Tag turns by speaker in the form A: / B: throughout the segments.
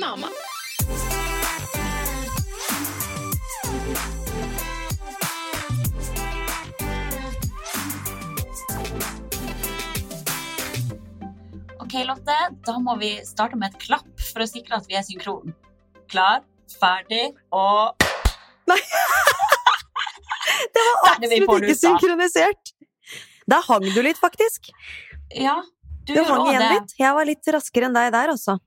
A: Mamma.
B: Ok, Lotte, da må vi starte med et klapp for å sikre at vi er synkron. Klar, ferdig og Nei!
C: Det var absolutt ikke synkronisert. Der hang du litt, faktisk.
B: Ja, du
C: Du hang igjen
B: det.
C: litt. Jeg var litt raskere enn deg der, altså.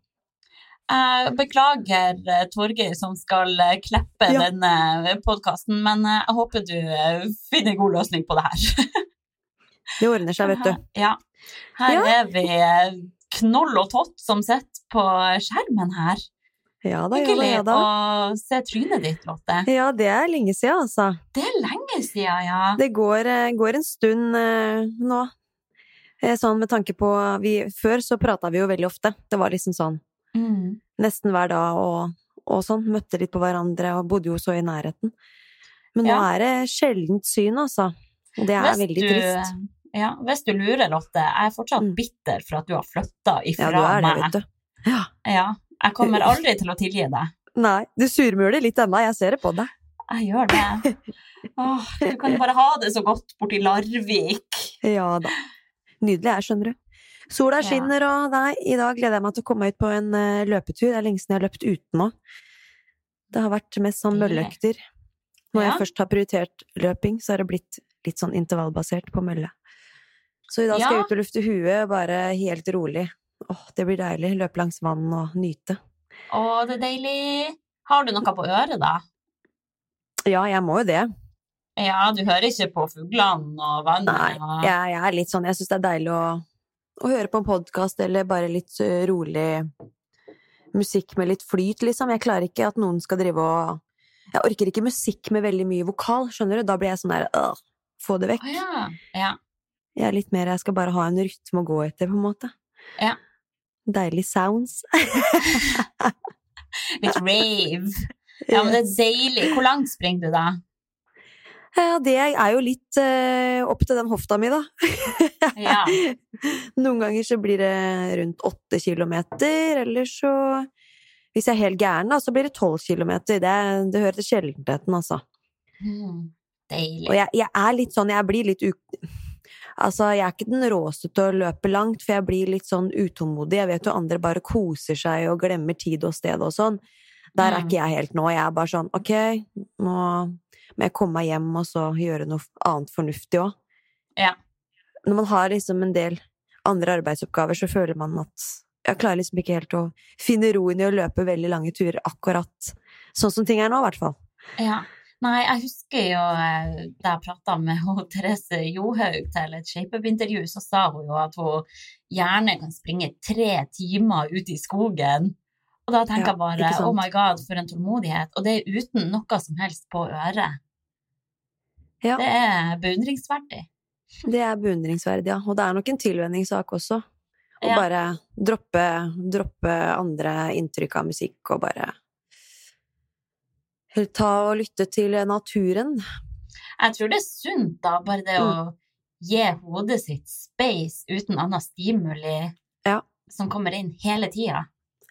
B: Jeg beklager, eh, Torgeir, som skal eh, kleppe
C: Ja.
B: denne podkasten, men eh, jeg håper du eh, finner en god løsning på det her.
C: Det ordner seg, vet du.
B: Ja. Her
C: Ja.
B: er vi eh, knoll og tott som sitter på skjermen her.
C: Ja da, ja da,
B: Hyggelig
C: ja da.
B: å se trynet ditt, Lotte.
C: Ja, det er lenge siden, altså.
B: Det er lenge siden, ja.
C: Det går, eh, går en stund eh, nå. Eh, Sånn med tanke på vi, Før så prata vi jo veldig ofte. Det var liksom sånn
B: Mm.
C: nesten hver dag og, og sånn. Møtte litt på hverandre og bodde jo så i nærheten. Men nå
B: Ja.
C: er det sjeldent syn, altså. Og det er
B: Hvis
C: veldig
B: du-
C: trist.
B: Ja, hvis du lurer, Lotte, jeg er fortsatt
C: Mm.
B: bitter for at du har flytta ifra
C: Ja, du er det,
B: meg.
C: vet du. Ja.
B: Ja, jeg kommer aldri til å tilgi deg.
C: Nei, du surmuler litt ennå, jeg ser det på deg.
B: Jeg gjør det. Åh, du kan bare ha det så godt borti Larvik.
C: Ja da. Nydelig her, skjønner du. Sola
B: Ja.
C: skinner, og nei, i dag gleder jeg meg til å komme ut på en eh, løpetur. Det er lenge siden jeg har løpt ute nå. Det har vært mest sånn mølleøkter. Når
B: Ja.
C: jeg først har prioritert løping, så har det blitt litt sånn intervallbasert på mølle. Så i dag skal
B: Ja.
C: jeg ut og lufte huet, bare helt rolig. Åh, det blir deilig. Løpe langs vann og nyte.
B: Å, det er deilig. Har du noe på øret, da?
C: Ja, jeg må jo det.
B: Ja, du hører ikke på fuglene og vannet?
C: Nei, jeg, jeg er litt sånn Jeg syns det er deilig å, å høre på en podkast eller bare litt rolig musikk med litt flyt, liksom. Jeg klarer ikke at noen skal drive og Jeg orker ikke musikk med veldig mye vokal, skjønner du? Da blir jeg sånn der øh, Få det vekk.
B: Ja. ja.
C: Jeg er litt mer Jeg skal bare ha en rytme å gå etter, på en måte.
B: Ja.
C: Deilig sounds.
B: Litt rave. Ja, men det er deilig. Hvor langt springer du, da?
C: Ja, det er jo litt eh, opp til den hofta mi, da.
B: Ja.
C: Noen ganger så blir det rundt åtte kilometer, eller så Hvis jeg er helt gæren, da, så blir det tolv kilometer. Det, det hører til sjeldenheten, altså.
B: Mm, deilig.
C: Og jeg, jeg er litt sånn, jeg blir litt u... Altså, jeg er ikke den råeste til å løpe langt, for jeg blir litt sånn utålmodig. Jeg vet jo andre bare koser seg og glemmer tid og sted og sånn. Der er
B: Mm.
C: ikke jeg helt nå. Jeg er bare sånn, ok, nå må å komme meg hjem og så gjøre noe annet fornuftig òg.
B: Ja.
C: Når man har liksom en del andre arbeidsoppgaver, så føler man at jeg klarer liksom ikke helt å finne roen i å løpe veldig lange turer akkurat sånn som ting er nå, i hvert fall.
B: Ja. Nei, jeg husker jo eh, da jeg prata med Therese Johaug til et shapeup-intervju, så sa hun jo at hun gjerne kan springe tre timer ut i skogen. Og da tenker
C: Ja,
B: jeg bare oh my god, for en tålmodighet. Og det er uten noe som helst på øret.
C: Ja.
B: Det er beundringsverdig.
C: Det er beundringsverdig, ja. Og det er nok en tilvenningssak også. Å
B: Ja.
C: bare droppe, droppe andre inntrykk av musikk og bare ta og lytte til naturen.
B: Jeg tror det er sunt, da, bare det å
C: Mm.
B: gi hodet sitt space uten annen stimuli
C: Ja.
B: som kommer inn hele tida.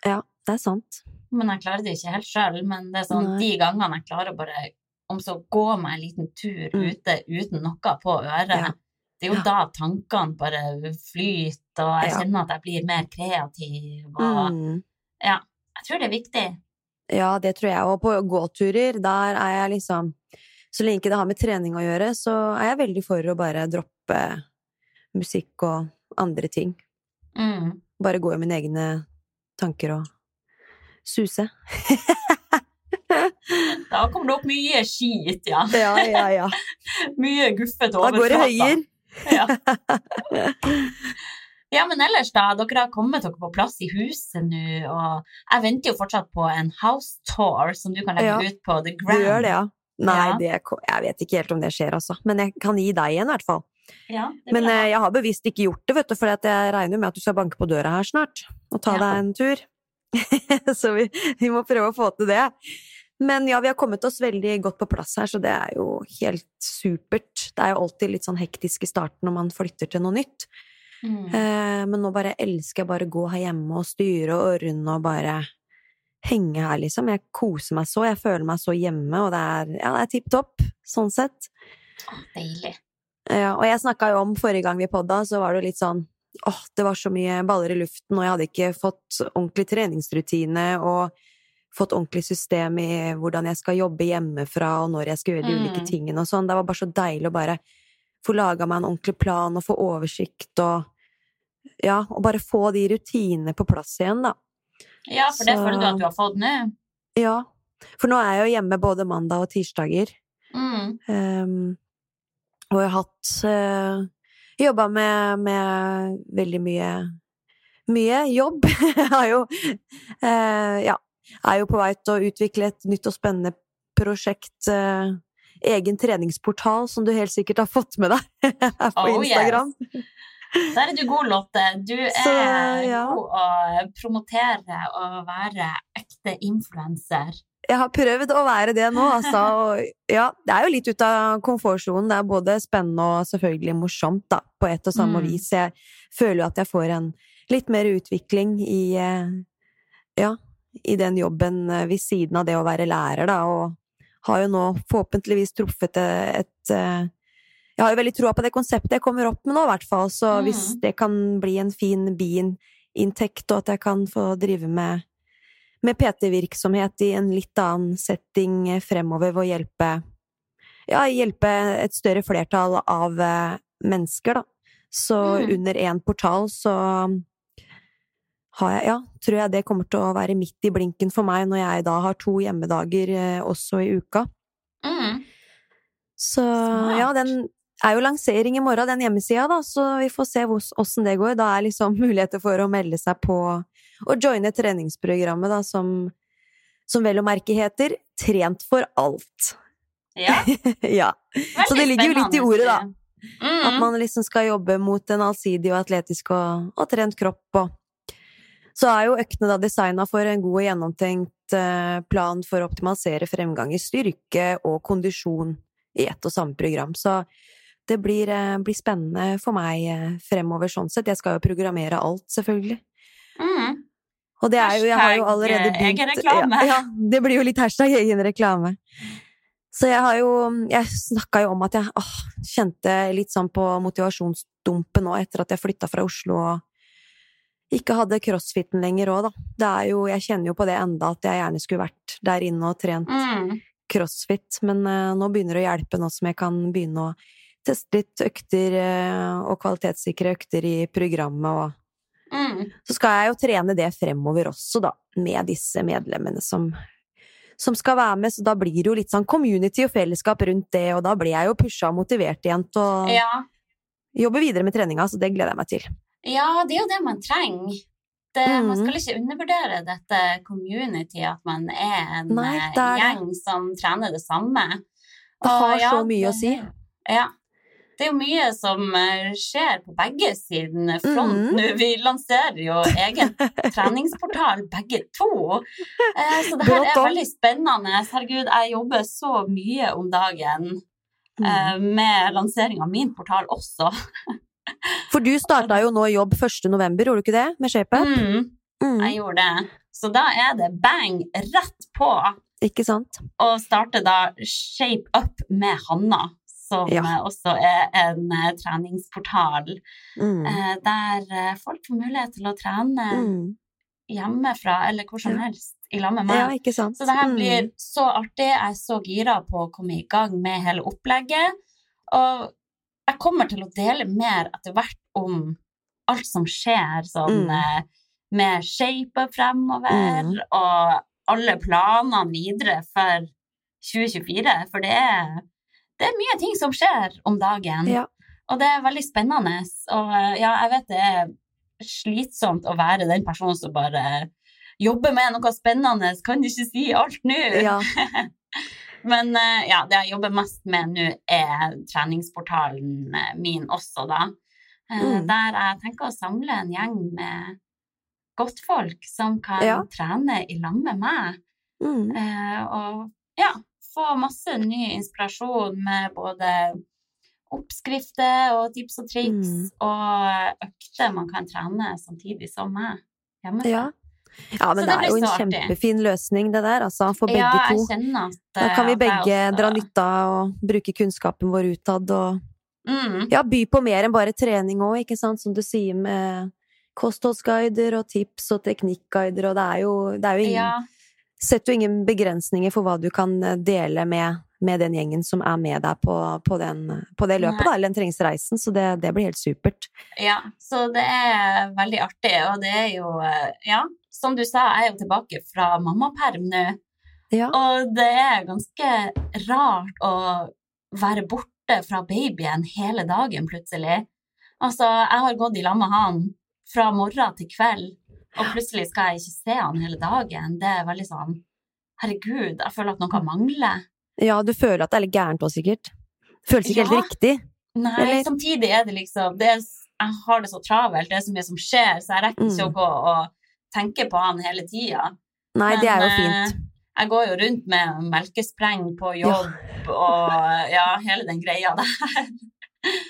C: Ja, det er sant.
B: Men jeg klarer det ikke helt sjøl. Men det er sånn,
C: Nei.
B: de gangene jeg klarer bare om så gå meg en liten tur
C: Mm.
B: ute uten noe på øret,
C: Ja.
B: det er jo
C: Ja.
B: da tankene bare flyter, og jeg
C: Ja.
B: kjenner at jeg blir mer kreativ. Og
C: Mm.
B: jeg tror det er viktig.
C: Ja, det tror jeg. Og på gåturer, der er jeg liksom Så lenge det har med trening å gjøre, så er jeg veldig for å bare droppe musikk og andre ting.
B: Mm.
C: Bare gå i mine egne tanker og suse.
B: Da kommer det opp mye skit, ja.
C: Ja, ja, ja.
B: Mye guffet
C: Da går det høyere.
B: Ja. ja, men ellers da, dere har kommet dere på plass i huset nå, og jeg venter jo fortsatt på en house tour som du kan legge
C: Ja,
B: ut på The
C: Du gjør det, ja. Nei,
B: Ja.
C: det, jeg vet ikke helt om det skjer, altså. Men jeg kan gi deg en, i hvert fall.
B: Ja,
C: Men eh,
B: jeg
C: har bevisst ikke gjort det, vet du, for jeg regner med at du skal banke på døra her snart og ta deg en tur. så vi, vi må prøve å få til det. Men ja, vi har kommet oss veldig godt på plass her, så det er jo helt supert. Det er jo alltid litt sånn hektisk i starten når man flytter til noe nytt.
B: Mm.
C: Eh, men nå bare elsker jeg bare å gå her hjemme og styre og ordne og bare henge her, liksom. Jeg koser meg så, jeg føler meg så hjemme, og det er, ja, det er tipp topp, sånn sett.
B: Å, deilig.
C: Ja, og jeg snakka jo om forrige gang vi podda, så var det jo litt sånn åh, det var så mye baller i luften, og jeg hadde ikke fått ordentlig treningsrutine og fått ordentlig system i hvordan jeg skal jobbe hjemmefra, og når jeg skal gjøre de
B: Mm.
C: ulike tingene og sånn. Det var bare så deilig å bare få laga meg en ordentlig plan og få oversikt og ja, og bare få de rutinene på plass igjen, da.
B: Ja, for det
C: Så-
B: føler du at du har fått nå?
C: Ja, for nå er jeg jo hjemme både mandag og tirsdager.
B: Mm.
C: Um, og jeg har hatt uh, Jobba med, med veldig mye Mye jobb. Jeg har jo eh, Ja. Er jo på vei til å utvikle et nytt og spennende prosjekt. eh, egen treningsportal, som du helt sikkert har fått med deg på
B: Oh, yes.
C: Instagram.
B: Der er du god, Lotte. Du er
C: Så, ja.
B: god å promotere og være ekte influenser.
C: Jeg har prøvd å være det nå, altså. Og ja, det er jo litt ut av komfortsonen. Det er både spennende og selvfølgelig morsomt, da, på ett og samme
B: Mm.
C: vis. Jeg føler jo at jeg får en litt mer utvikling i eh, Ja, i den jobben eh, ved siden av det å være lærer, da, og har jo nå forhåpentligvis truffet et, et eh, Jeg har jo veldig troa på det konseptet jeg kommer opp med nå, i hvert fall, så
B: Mm.
C: hvis det kan bli en fin biinntekt, og at jeg kan få drive med med PT-virksomhet i en litt annen setting fremover ved å hjelpe ja, hjelpe et større flertall av eh, mennesker, da. Så
B: Mm.
C: under én portal så har jeg, ja, tror jeg det kommer til å være midt i blinken for meg når jeg da har to hjemmedager eh, også i uka.
B: Mm.
C: Så
B: Smart.
C: ja, den er jo lansering i morgen, den hjemmesida, da, så vi får se åssen det går. Da er liksom muligheter for å melde seg på og joine treningsprogrammet, da, som, som vel å merke heter Trent for alt.
B: Ja,
C: ja. Så det ligger jo litt i ordet, da.
B: Mm.
C: At man liksom skal jobbe mot en allsidig og atletisk og, og trent kropp og Så er jo øktene da designa for en god og gjennomtenkt eh, plan for å optimalisere fremgang i styrke og kondisjon i ett og samme program. Så det blir, eh, blir spennende for meg eh, fremover sånn sett. Jeg skal jo programmere alt, selvfølgelig.
B: Mm.
C: Og det er jo, jeg har jo allerede
B: eh,
C: begynt
B: egen reklame.
C: Ja, ja, det blir jo litt hashtag egen reklame. Så jeg har jo Jeg snakka jo om at jeg åh, kjente litt sånn på motivasjonsdumpen nå etter at jeg flytta fra Oslo og ikke hadde crossfiten lenger òg, da. Det er jo Jeg kjenner jo på det enda at jeg gjerne skulle vært der inne og trent
B: Mm.
C: crossfit, men uh, nå begynner det å hjelpe nå som jeg kan begynne å teste litt økter uh, og kvalitetssikre økter i programmet og
B: Mm.
C: så skal jeg jo trene det fremover også, da, med disse medlemmene som, som skal være med, så da blir det jo litt sånn community og fellesskap rundt det, og da blir jeg jo pusha og motivert igjen til å
B: Ja.
C: jobbe videre med treninga, så det gleder jeg meg til.
B: ja, det er jo det man trenger. Det, Man
C: Mhm.
B: skal ikke undervurdere dette community, at man er en
C: Nei,
B: eh,
C: er
B: gjeng som trener det samme.
C: Det
B: Og
C: har
B: ja,
C: så mye å si.
B: Ja. Det er jo mye som eh, skjer på begge siden front
C: Mhm.
B: nå. Vi lanserer jo egen treningsportal, begge to. Eh, så det her er veldig spennende. Herregud, jeg jobber så mye om dagen eh,
C: Mm.
B: med lansering av min portal også.
C: For du starta jo nå jobb 1. november, gjorde du ikke det, med ShapeUp?
B: Mm,
C: Mm.
B: jeg gjorde det. Så da er det bang rett på
C: Ikke sant?
B: å starte da Shape Up med Hanna. Som
C: Ja.
B: eh, også er en eh, treningsportal
C: Mm.
B: eh, der folk får mulighet til å trene
C: Mm.
B: hjemmefra eller hvor som helst i lag med meg.
C: Ja?
B: Så det her
C: Mm.
B: blir så artig. Jeg er så gira på å komme i gang med hele opplegget. Og jeg kommer til å dele mer etter hvert om alt som skjer, sånn
C: Mm.
B: med shape fremover,
C: Mm.
B: og alle planene videre for 2024. For det er, det er mye ting som skjer om dagen.
C: Ja.
B: Og det er veldig spennende. Og eh, ja, jeg vet det er slitsomt å være den personen som bare jobber med noe spennende, kan du ikke si alt nå?
C: ja.
B: Men eh, ja, det jeg jobber mest med nå, er treningsportalen eh, min også, da.
C: Mm.
B: Der jeg tenker å samle en gjeng med godtfolk som kan
C: Ja.
B: trene i lag med meg.
C: Mm.
B: Og ja, få masse ny inspirasjon med både oppskrifter og tips og triks,
C: Mm.
B: og økter man kan trene samtidig som meg hjemme.
C: Ja. ja, men det
B: det
C: er jo en
B: artig.
C: kjempefin løsning, det der, altså, for begge
B: ja, jeg
C: to.
B: at
C: Da kan vi begge
B: også-
C: dra nytte av og bruke kunnskapen vår utad og
B: Mm.
C: ja, by på mer enn bare trening òg, ikke sant, som du sier med kostholdsguider og tips og teknikkguider, og det er jo, det er jo ingen
B: Ja,
C: Setter jo ingen begrensninger for hva du kan eh, dele med, med den gjengen som er med deg på, på, den, på det løpet, da, eller den treningsreisen, så det, det blir helt supert.
B: ja, så det er veldig artig, og det er jo eh, Ja, som du sa, jeg er jo tilbake fra mammaperm nå,
C: Ja.
B: og det er ganske rart å være borte fra babyen hele dagen plutselig. Altså, jeg har gått i lag med han fra morgen til kveld, og plutselig skal jeg ikke se han hele dagen. Det er veldig sånn Herregud, jeg føler at noe mangler.
C: ja, du føler at det er litt gærent òg, sikkert. Føles ikke
B: Ja.
C: helt riktig.
B: Nei,
C: Eller-
B: samtidig er det liksom det er, Jeg har det så travelt, det er så mye som skjer, så jeg rekker ikke
C: Mm.
B: å gå og tenke på han hele tida.
C: Nei, det er jo fint.
B: eh, Jeg går jo rundt med melkespreng på jobb og ja, hele den greia der.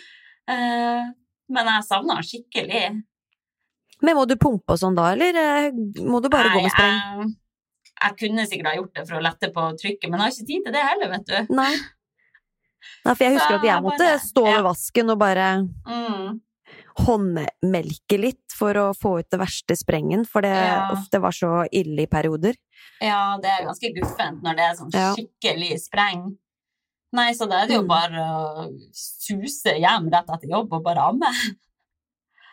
B: Eh, Men jeg savner han skikkelig.
C: Men må du pumpe og sånn da, eller eh, må du bare gå med spreng?
B: Jeg, jeg kunne sikkert ha gjort det for å lette på trykket, men jeg har ikke tid til det heller, vet du.
C: Nei. Nei, for jeg husker
B: Så
C: at jeg måtte
B: bare-
C: stå ved vasken og bare
B: Mm.
C: håndmelke litt for å få ut det verste sprengen, for det
B: Ja.
C: ofte var så ille i perioder.
B: Ja, det er ganske guffent når det er sånn skikkelig spreng. Nei, så da er det jo
C: Mm.
B: bare å suse hjem rett etter jobb og bare amme.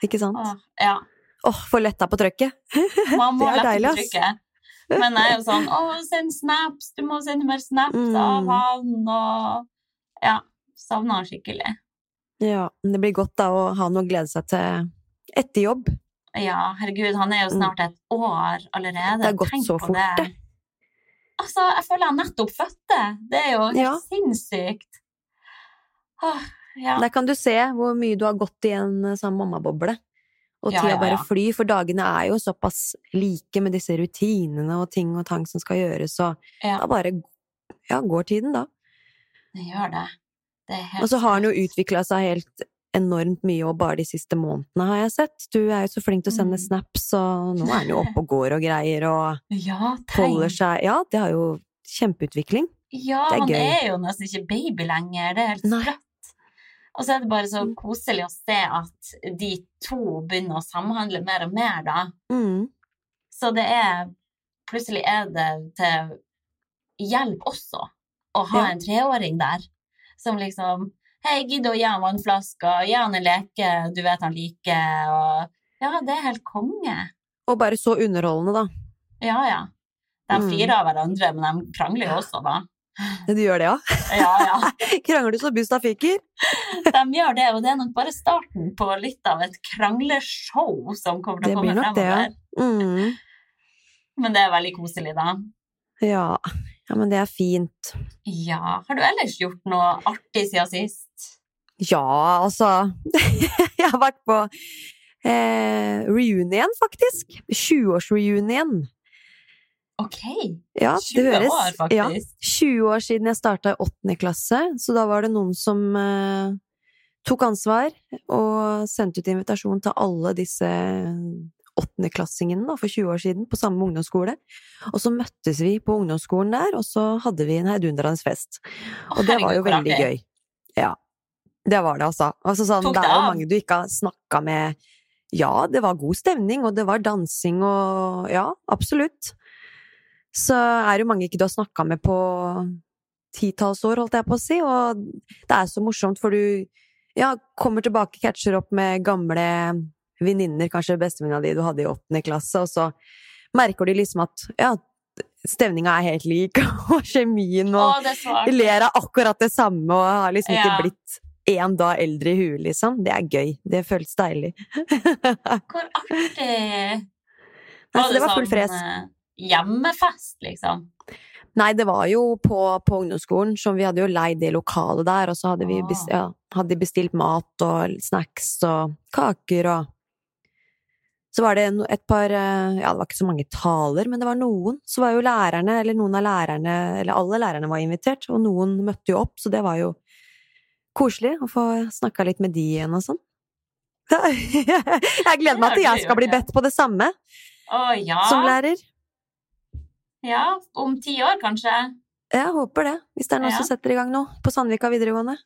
C: Ikke sant?
B: Åh, ja,
C: Åh, få letta på trykket.
B: man må lette
C: deilig,
B: på trykket. Men jeg er jo sånn, å, send snaps, du må sende mer snaps
C: Mm.
B: av han, og ja, savner han skikkelig.
C: Ja, men det blir godt da å ha noe å glede seg til etter jobb.
B: Ja, herregud, han er jo snart et år allerede.
C: Mm. Det har gått
B: Tenk
C: så fort, det.
B: Altså, jeg føler han nettopp fødte. Det er jo helt
C: Ja.
B: sinnssykt. Åh, ja.
C: Der kan du se hvor mye du har gått i en eh, sånn mammaboble. Og
B: Ja,
C: tida
B: ja,
C: bare fly, for dagene er jo såpass like med disse rutinene og ting og tang som skal gjøres,
B: Ja.
C: da bare ja, går tiden, da.
B: Det gjør det. Det helt
C: Og så har han jo utvikla seg helt enormt mye og bare de siste månedene, har jeg sett. Du er jo så flink til å sende
B: Mm.
C: snaps, og nå er han jo oppe og går og greier og
B: Ja,
C: holder seg Ja, det har jo kjempeutvikling.
B: Ja,
C: er
B: han er jo nesten ikke baby lenger. Det er helt sprøtt. Og så er det bare så koselig å se at de to begynner å samhandle mer og mer, da.
C: Mm.
B: Så det er Plutselig er det til hjelp også å ha
C: Ja.
B: en treåring der som liksom Hei, gidder å gi han og gi han en leke du vet han liker, og Ja, det er helt konge.
C: Og bare så underholdende, da.
B: Ja, ja. De
C: Mm.
B: flirer av hverandre, men de krangler jo også, da.
C: Du gjør det, ja?
B: Ja, ja.
C: Krangler du så busta fyker?
B: De gjør det, og det er nok bare starten på litt av et krangleshow som kommer til
C: Det
B: å
C: blir
B: komme
C: nok det, ja. Mm.
B: Men det er veldig koselig, da.
C: Ja. ja, men det er fint.
B: Ja. Har du ellers gjort noe artig siden sist?
C: Ja, altså Jeg har vært på eh, reunion, faktisk. 20-årsreunion.
B: Ok.
C: Ja, det
B: 20
C: høres
B: år,
C: Ja, 20 år siden jeg starta i åttende klasse, så da var det noen som eh, tok ansvar og sendte ut invitasjon til alle disse åttendeklassingene for 20 år siden, på samme ungdomsskole. Og så møttes vi på ungdomsskolen der, og så hadde vi en heidundrende fest. Og det var jo veldig gøy. Ja. Det var det, altså. altså sånn, det er jo mange du ikke har snakka med Ja, det var god stemning, og det var dansing og Ja, absolutt. Så er det jo mange ikke du har snakka med på titalls år, holdt jeg på å si, og det er så morsomt, for du ja, kommer tilbake, catcher opp med gamle venninner, kanskje bestevenninna di du hadde i åttende klasse, og så merker du liksom at ja, stemninga er helt lik, og kjemien og de ler av akkurat det samme og har liksom ikke
B: Ja.
C: blitt én dag eldre i huet, liksom. Det er gøy. Det føles deilig.
B: Hvor artig!
C: Altså, det var full fres.
B: Hjemmefest, liksom?
C: Nei, det var jo på, på ungdomsskolen, som vi hadde jo leid det lokalet der, og så hadde vi
B: Ah.
C: bestilt, ja, hadde bestilt mat og snacks og kaker og Så var det et par eh, Ja, det var ikke så mange taler, men det var noen. Så var jo lærerne, eller noen av lærerne, eller alle lærerne var invitert, og noen møtte jo opp, så det var jo koselig å få snakka litt med de igjen og sånn. Jeg gleder meg til jeg skal bli bedt på det samme som lærer.
B: Ja. Om ti år, kanskje?
C: Jeg håper det, hvis det er noen
B: Ja.
C: som setter i gang nå, på Sandvika videregående.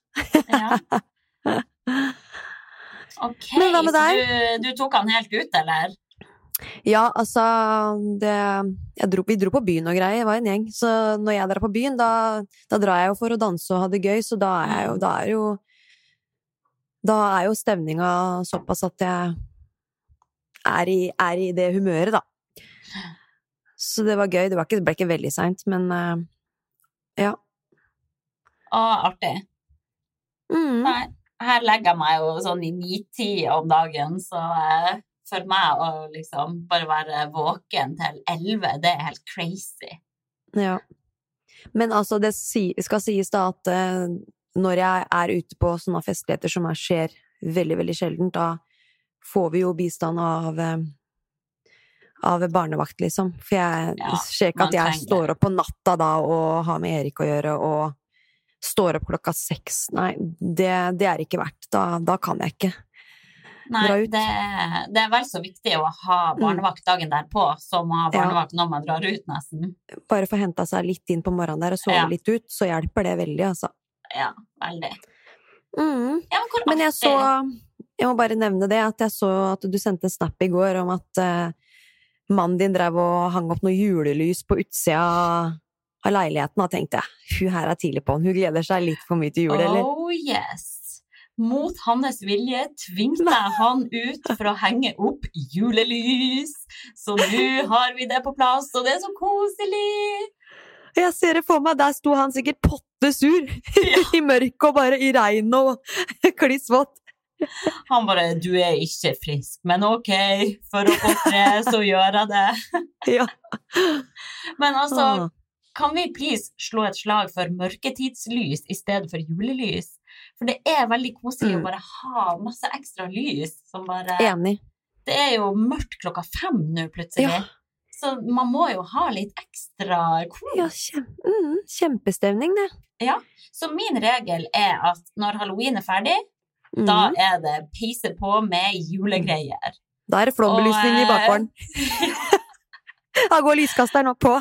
B: Ja. Ok,
C: Men hva med deg?
B: du, du tok han helt ut, eller?
C: Ja, altså det, jeg dro, Vi dro på byen og greier, det var en gjeng. Så når jeg drar på byen, da, da drar jeg jo for å danse og ha det gøy, så da er jo Da er jo, da er jo stemninga såpass at jeg er i, er i det humøret, da. Så det var gøy. Det, var ikke, det ble ikke veldig seint, men uh, ja.
B: Å, artig.
C: Mm.
B: Her, her legger jeg meg jo sånn i ni-tid om dagen, så uh, for meg å liksom bare være våken til elleve, det er helt crazy.
C: Ja. Men altså, det skal sies da at uh, når jeg er ute på sånne festligheter som er, skjer veldig, veldig sjeldent, da får vi jo bistand av av barnevakt, liksom. For jeg
B: Ja,
C: ser ikke at jeg
B: trenger
C: står opp på natta da og har med Erik å gjøre, og står opp klokka seks. Nei, det, det er ikke verdt. Da, da kan jeg ikke.
B: Nei,
C: Dra ut.
B: det, det er vel så viktig å ha barnevakt dagen derpå som å ha barnevakt når man drar ut, nesten.
C: Bare få henta seg litt inn på morgenen der og sove
B: Ja.
C: litt ut, så hjelper det veldig, altså.
B: Ja, veldig.
C: Mm.
B: Ja, men
C: Men jeg så Jeg må bare nevne det, at jeg så at du sendte en snap i går om at eh, mannen din drev og hang opp noe julelys på utsida av leiligheten, da tenkte jeg hun her er tidlig på'n, hun gleder seg litt for mye til jul, eller?
B: Oh yes! Mot hans vilje tvingte jeg han ut for å henge opp julelys. Så nå har vi det på plass, og det er så koselig!
C: Jeg ser det for meg, der sto han sikkert potte sur, i mørket og bare i regn og kliss vått.
B: Han bare 'du er ikke frisk', men ok, for å få fred, så gjør jeg det.
C: Ja.
B: Men altså, kan vi please slå et slag for mørketidslys i stedet for julelys? For det er veldig koselig
C: Mm.
B: å bare ha masse ekstra lys som bare
C: Enig.
B: Det er jo mørkt klokka fem nå, plutselig.
C: Ja.
B: Så man må jo ha litt ekstra kos.
C: Ja, kjem, mm, kjempestemning, det. Ja.
B: Så min regel er at når halloween er ferdig,
C: Mm.
B: da er det peise på med julegreier.
C: Da er det flombelysning i
B: eh,
C: bakgården. Da går lyskasteren opp på.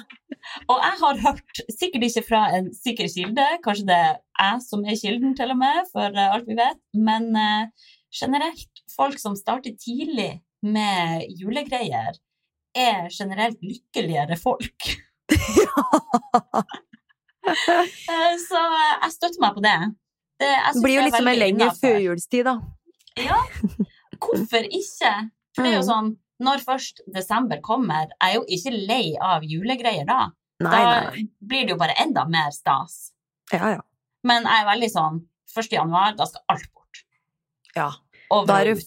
B: Og jeg har hørt, sikkert ikke fra en sikker kilde, kanskje det er jeg som er kilden til og med, for eh, alt vi vet, men eh, generelt, folk som starter tidlig med julegreier, er generelt lykkeligere folk. Så jeg støtter meg på det. Det
C: blir jo
B: litt
C: liksom en lengre
B: innenfor.
C: førjulstid, da.
B: Ja, hvorfor ikke? For det er jo
C: Mm.
B: sånn, når først desember kommer, er jeg jo ikke lei av julegreier da.
C: Nei,
B: da
C: nei,
B: blir det jo bare enda mer stas.
C: Ja, ja.
B: Men jeg er veldig sånn 1. januar, da skal alt bort.
C: ja.
B: Over
C: Da er du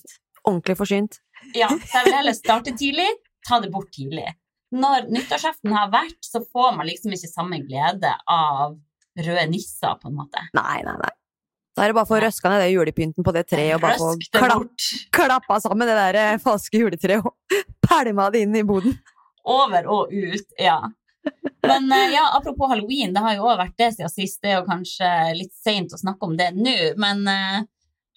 C: ordentlig forsynt.
B: Ja, så jeg vil heller starte tidlig, ta det bort tidlig. Når nyttårsaften har vært, så får man liksom ikke samme glede av røde nisser, på en måte.
C: Nei, nei, nei. Da er det bare å få røska ned det julepynten på det treet, og bare få klapp, klappa sammen det der eh, falske juletreet og pælma det inn i boden.
B: Over og ut, ja. Men eh, ja, apropos halloween, det har jo òg vært det siden sist. Det er jo kanskje litt seint å snakke om det nå, men eh,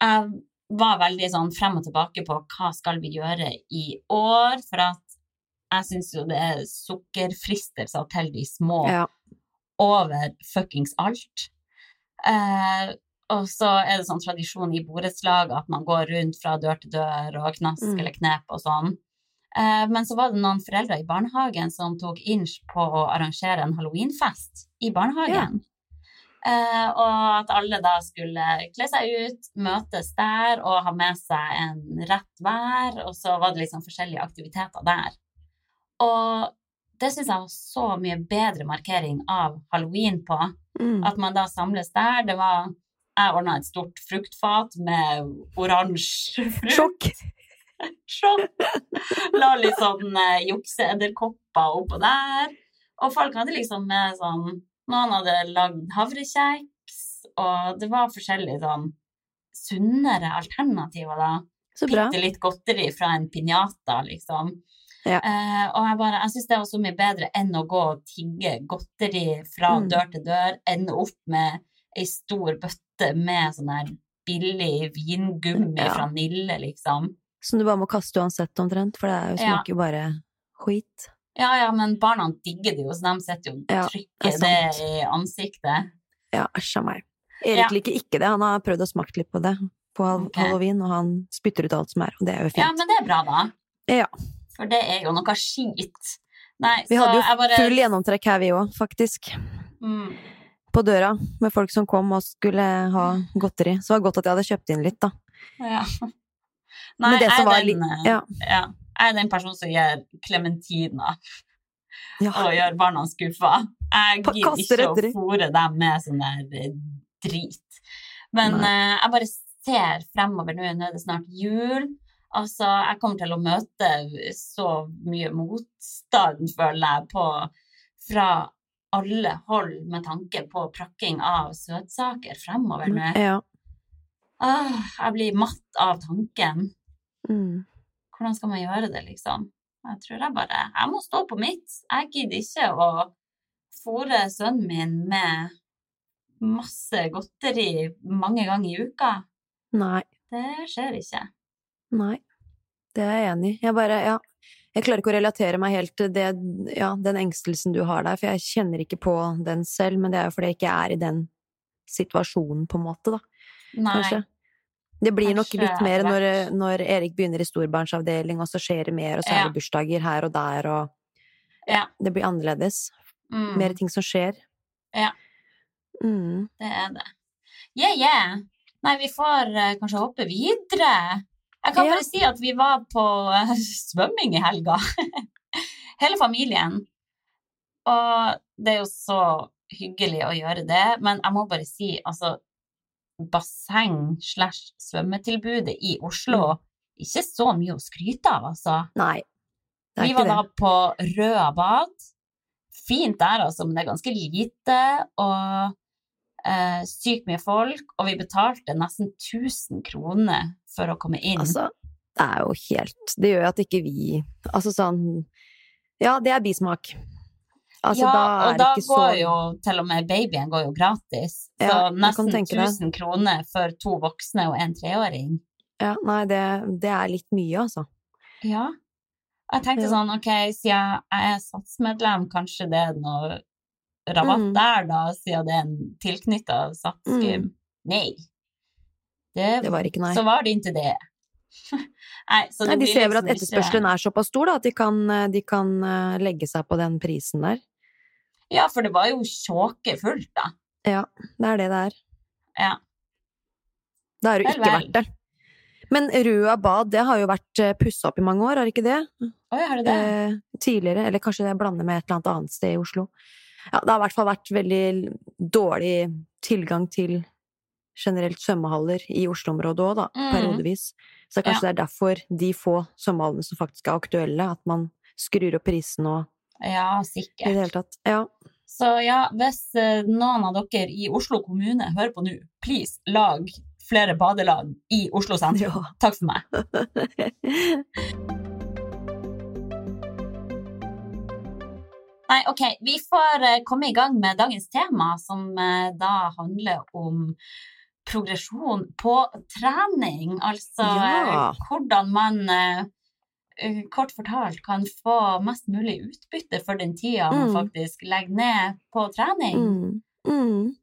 B: jeg var veldig sånn frem og tilbake på hva skal vi gjøre i år, for at jeg syns jo det er sukkerfristelser til de små
C: Ja.
B: over fuckings alt. Eh, og så er det sånn tradisjon i borettslag at man går rundt fra dør til dør og knask
C: Mm.
B: eller knep og sånn. Eh, men så var det noen foreldre i barnehagen som tok inch på å arrangere en halloweenfest i barnehagen. Eh, og at alle da skulle kle seg ut, møtes der og ha med seg en rett hver, og så var det liksom forskjellige aktiviteter der. Og det syns jeg var så mye bedre markering av halloween på.
C: Mm.
B: At man da samles der. Det var Jeg ordna et stort fruktfat med oransje frukt.
C: Sjokk!
B: Sjokk! La litt sånn eh, jukseedderkopper oppå der. Og folk hadde liksom med sånn Noen hadde lagd havrekjeks, og det var forskjellige sånn sunnere alternativer, da.
C: Så bra.
B: Bitte litt godteri fra en piñata, liksom.
C: Ja.
B: Eh, og jeg bare, jeg syns det var så mye bedre enn å gå og tigge godteri fra
C: Mm.
B: dør til dør, ende opp med ei stor bøtte med sånn her billig vingummi
C: Ja.
B: fra Nille, liksom.
C: Som du bare må kaste uansett, omtrent, for det er jo,
B: Ja.
C: smaker jo bare skit.
B: Ja, ja, men barna digger det jo, så de sitter jo og
C: Ja, det
B: det, i ansiktet.
C: Ja, æsj a meg. Erik liker ikke det, han har prøvd å smake litt på det på halloween, okay. og han spytter ut alt som er, og det er jo fint.
B: Ja, men det er bra, da.
C: Ja.
B: For det er jo noe skit. Nei,
C: Vi hadde jo
B: bare
C: full gjennomtrekk her, vi òg, faktisk.
B: Mm.
C: På døra, med folk som kom og skulle ha godteri. Så det var godt at jeg hadde kjøpt inn litt, da.
B: Ja. Nei,
C: det som
B: jeg, er den, eh,
C: ja.
B: ja. jeg er den personen som gir klementiner
C: Ja.
B: og gjør barna skuffa. Jeg gidder ikke å fòre dem med sånn der eh, drit. Men uh, jeg bare ser fremover nå, nå er det snart jul. Altså, jeg kommer til å møte så mye motstand, føler jeg, på, fra alle hold med tanke på prakking av søtsaker fremover nå.
C: Ja.
B: Åh, jeg blir matt av tanken.
C: Mm.
B: Hvordan skal man gjøre det, liksom? Jeg tror jeg bare Jeg må stå på mitt. Jeg gidder ikke å fôre sønnen min med masse godteri mange ganger i uka.
C: Nei.
B: Det skjer ikke.
C: Nei. Det er jeg enig i. Jeg bare, ja. Jeg klarer ikke å relatere meg helt til det, ja, den engstelsen du har der, for jeg kjenner ikke på den selv, men det er jo fordi jeg ikke er i den situasjonen, på en måte, da.
B: Nei.
C: Kanskje. Det blir nok litt mer når, når Erik begynner i storbarnsavdeling, og så skjer det mer, og så er det bursdager her og der, og
B: Ja.
C: det blir annerledes.
B: Mm,
C: Mer ting som skjer.
B: Ja.
C: Mm.
B: det er det. Yeah, yeah. Nei, vi får uh, kanskje hoppe videre. Jeg kan bare si at vi var på eh, svømming i helga. Hele familien. Og det er jo så hyggelig å gjøre det, men jeg må bare si, altså Basseng slash svømmetilbudet i Oslo, ikke så mye å skryte av, altså.
C: Nei.
B: Vi var da på Røa bad. Fint der, altså, men det er ganske lite og eh, sykt mye folk. Og vi betalte nesten 1000 kroner for å komme inn.
C: Altså, det er jo helt Det gjør jo at ikke vi Altså sånn Ja, det er bismak. Altså,
B: ja,
C: da
B: og da går
C: så
B: jo til og med babyen går jo gratis. Så
C: Ja,
B: nesten
C: tenke
B: 1000 kroner for to voksne og en treåring.
C: Ja, nei, det, det er litt mye, altså.
B: Ja. Jeg tenkte
C: Ja.
B: sånn, ok, siden jeg er satsmedlem, kanskje det er noe rabatt
C: Mm.
B: der, da, siden det er en tilknytta satsgym.
C: Mm.
B: Nei. Det,
C: Det var ikke nei.
B: Så var det ikke det. nei, så det
C: Nei, de ser vel at
B: liksom ikke-
C: etterspørselen er såpass stor, da, at de kan, de kan eh, legge seg på den prisen der.
B: Ja, for det var jo sjåkefullt, da.
C: Ja, det er det det er.
B: Ja.
C: Da er
B: du
C: ikke verdt det. Men Røa bad, det har jo vært pussa opp i mange år, har ikke det?
B: Oi, har du det?
C: Eh, tidligere, eller kanskje jeg blander med et eller annet annet sted i Oslo. Ja, det har i hvert fall vært veldig dårlig tilgang til generelt svømmehaller i Oslo-området òg, da,
B: Mm.
C: periodevis. Så kanskje det er derfor de få svømmehallene som faktisk er aktuelle, at man skrur opp prisen og
B: Ja,
C: i
B: sikkert.
C: det hele tatt. Ja.
B: Så ja, hvis eh, noen av dere i Oslo kommune hører på nå, please, lag flere badelag i Oslo sentrum.
C: Ja.
B: Takk for meg. Nei, ok, vi får eh, komme i gang med dagens tema, som eh, da handler om progresjon på trening. Altså
C: Ja.
B: hvordan man eh, eh, kort fortalt kan få mest mulig utbytte for den tida man
C: Mm.
B: faktisk legger ned på trening.
C: Mm. Mm.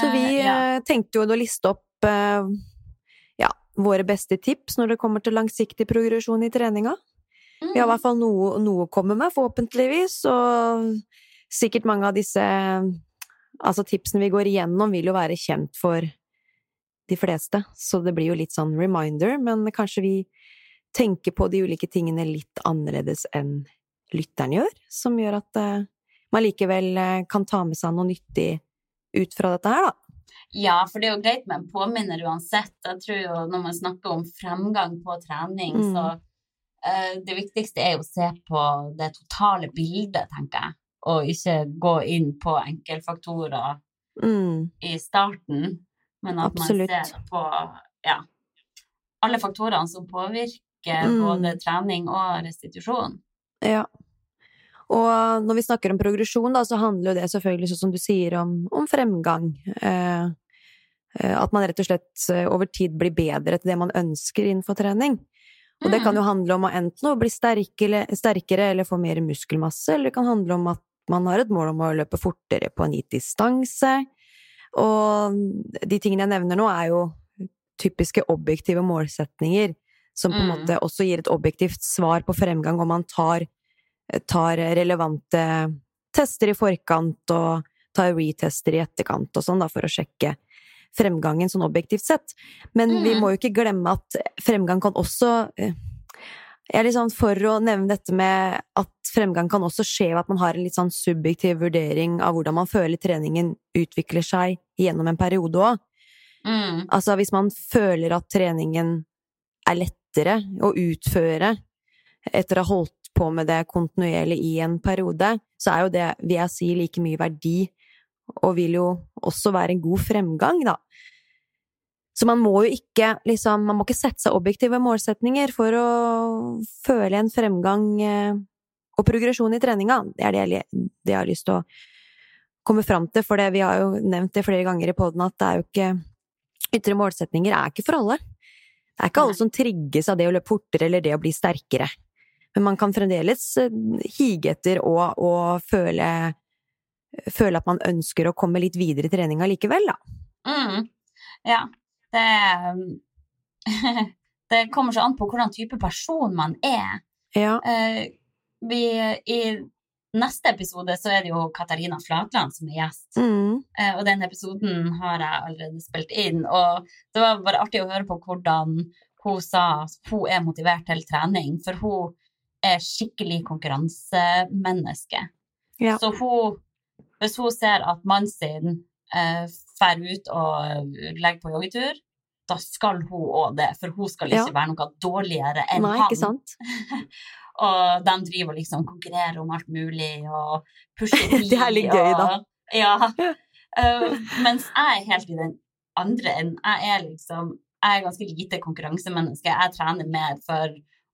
C: Så vi
B: ja.
C: eh, tenkte jo å liste opp uh, ja, våre beste tips når det kommer til langsiktig progresjon i treninga. Vi har i
B: Mm.
C: hvert fall noe, noe å komme med, forhåpentligvis, og sikkert mange av disse Altså, tipsene vi går igjennom, vil jo være kjent for de fleste, så det blir jo litt sånn reminder, men kanskje vi tenker på de ulike tingene litt annerledes enn lytteren gjør, som gjør at eh, man likevel eh, kan ta med seg noe nyttig ut fra dette her, da.
B: Ja, for det er jo greit med en påminner uansett. Jeg tror jo når man snakker om fremgang på trening,
C: Mm.
B: så uh, det viktigste er jo å se på det totale bildet, tenker jeg. Og ikke gå inn på enkeltfaktorer
C: Mm,
B: i starten, men at
C: Absolutt.
B: man ser på ja, alle faktorene som påvirker
C: Mm.
B: både trening og restitusjon.
C: ja. Og når vi snakker om progresjon, da, så handler jo det selvfølgelig, sånn som du sier, om, om fremgang. Eh, eh, at man rett og slett eh, over tid blir bedre til det man ønsker innenfor trening. Og det kan jo handle om å enten å bli sterkere, sterkere eller få mer muskelmasse, eller det kan handle om at man har et mål om å løpe fortere på en gitt distanse. Og de tingene jeg nevner nå, er jo typiske objektive målsetninger, som på en
B: Mm.
C: måte også gir et objektivt svar på fremgang, om man tar, tar relevante tester i forkant og tar retester i etterkant og sånn, da, for å sjekke fremgangen sånn objektivt sett. Men vi
B: Mm.
C: må jo ikke glemme at fremgang kan også eh, Jeg er litt sånn for å nevne dette med at fremgang kan også skje ved at man har en litt sånn subjektiv vurdering av hvordan man føler treningen utvikler seg gjennom en periode òg.
B: Mm.
C: Altså hvis man føler at treningen er lettere å utføre etter å ha holdt på med det kontinuerlig i en periode, så er jo det, vil jeg si, like mye verdi, og vil jo også være en god fremgang, da. Så man må jo ikke liksom, man må ikke sette seg objektive målsetninger for å føle en fremgang eh, og progresjon i treninga. Det er det jeg, det jeg har lyst til å komme fram til, for det, vi har jo nevnt det flere ganger i poden at det er jo ikke Ytre målsetninger er ikke for alle. Det er ikke alle som trigges av det å løpe fortere eller det å bli sterkere. Men man kan fremdeles eh, hige etter og, og føle, føle at man ønsker å komme litt videre i treninga likevel, da.
B: Mm. Ja, det Det kommer så an på hvordan type person man er.
C: Ja.
B: Eh, vi, I neste episode så er det jo Katarina Flatland som er gjest.
C: Mm.
B: Eh, og den episoden har jeg allerede spilt inn. Og det var bare artig å høre på hvordan hun sa hun er motivert til trening, for hun er skikkelig konkurransemenneske.
C: Ja.
B: Så hun, hvis hun ser at mannen sin eh, fer ut og legger på joggetur, da skal hun òg det, for hun skal ikke
C: Ja.
B: være noe dårligere enn
C: Nei,
B: han.
C: ikke sant?
B: Og de driver og liksom konkurrerer om alt mulig og pusher tid.
C: Det er litt gøy, da.
B: og- Ja. Uh, mens jeg er helt i den andre enden. Jeg er liksom Jeg er ganske lite konkurransemenneske. Jeg trener mer for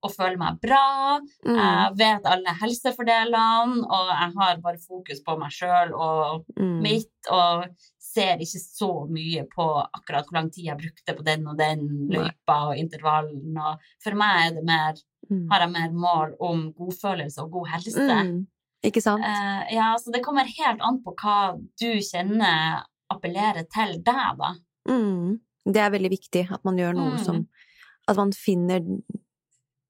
B: å føler meg bra.
C: Mm.
B: Jeg vet alle helsefordelene, og jeg har bare fokus på meg sjøl og
C: Mm.
B: mitt, og ser ikke så mye på akkurat hvor lang tid jeg brukte på den og den løypa og intervallen. Og for meg er det mer
C: Mm.
B: har jeg mer mål om godfølelse og god helse.
C: Mm. Ikke sant?
B: Uh, ja, så det kommer helt an på hva du kjenner appellerer til deg, da.
C: Mm. Det er veldig viktig at man gjør noe
B: Mm.
C: som At man finner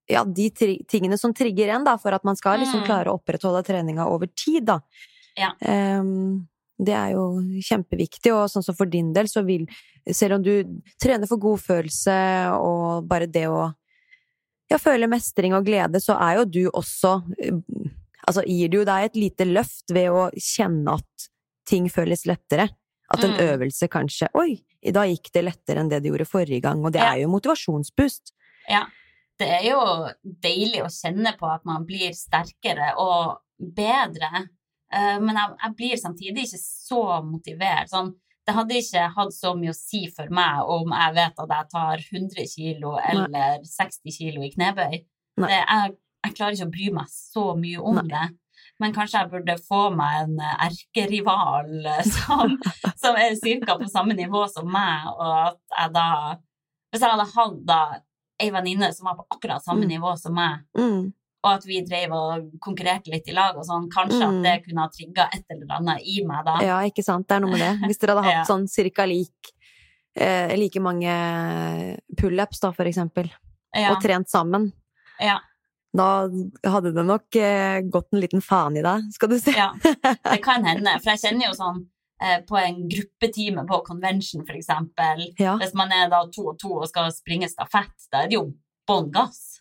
C: ja, de tingene som trigger en, da, for at man skal liksom
B: Mm.
C: klare å opprettholde treninga over tid, da.
B: Ja.
C: Um, det er jo kjempeviktig, og sånn som for din del, så vil Selv om du trener for godfølelse og bare det å ja, føle mestring og glede, så er jo du også eh, Altså gir det jo deg et lite løft ved å kjenne at ting føles lettere. At en
B: Mm.
C: øvelse kanskje Oi, da gikk det lettere enn det det gjorde forrige gang, og det
B: Ja.
C: er jo motivasjonsboost.
B: Det er jo deilig å kjenne på at man blir sterkere og bedre, Eh, men jeg, jeg blir samtidig ikke så motivert. Sånn, det hadde ikke hatt så mye å si for meg om jeg vet at jeg tar 100 kilo eller 60 kilo i knebøy. Det, jeg, jeg klarer ikke å bry meg så mye om
C: Nei.
B: det. Men kanskje jeg burde få meg en erkerival som, som er ca. på samme nivå som meg, og at jeg da Hvis jeg hadde hatt ei venninne som var på akkurat samme
C: Mm.
B: nivå som meg,
C: Mm.
B: og at vi drev og konkurrerte litt i lag og sånn, kanskje
C: Mm.
B: at det kunne ha trigga et eller annet i meg da.
C: Ja, ikke sant. Det er noe med det. Hvis dere hadde hatt
B: Ja.
C: sånn cirka lik eh, like mange pullups, da, for eksempel,
B: Ja,
C: og trent sammen,
B: ja,
C: da hadde det nok eh, gått en liten faen i deg, skal du si.
B: ja. Det kan hende. For jeg kjenner jo sånn på en gruppetime på convention, eksempel.
C: Ja.
B: Hvis man er da to og to og skal springe stafett, da er det jo bånn gass.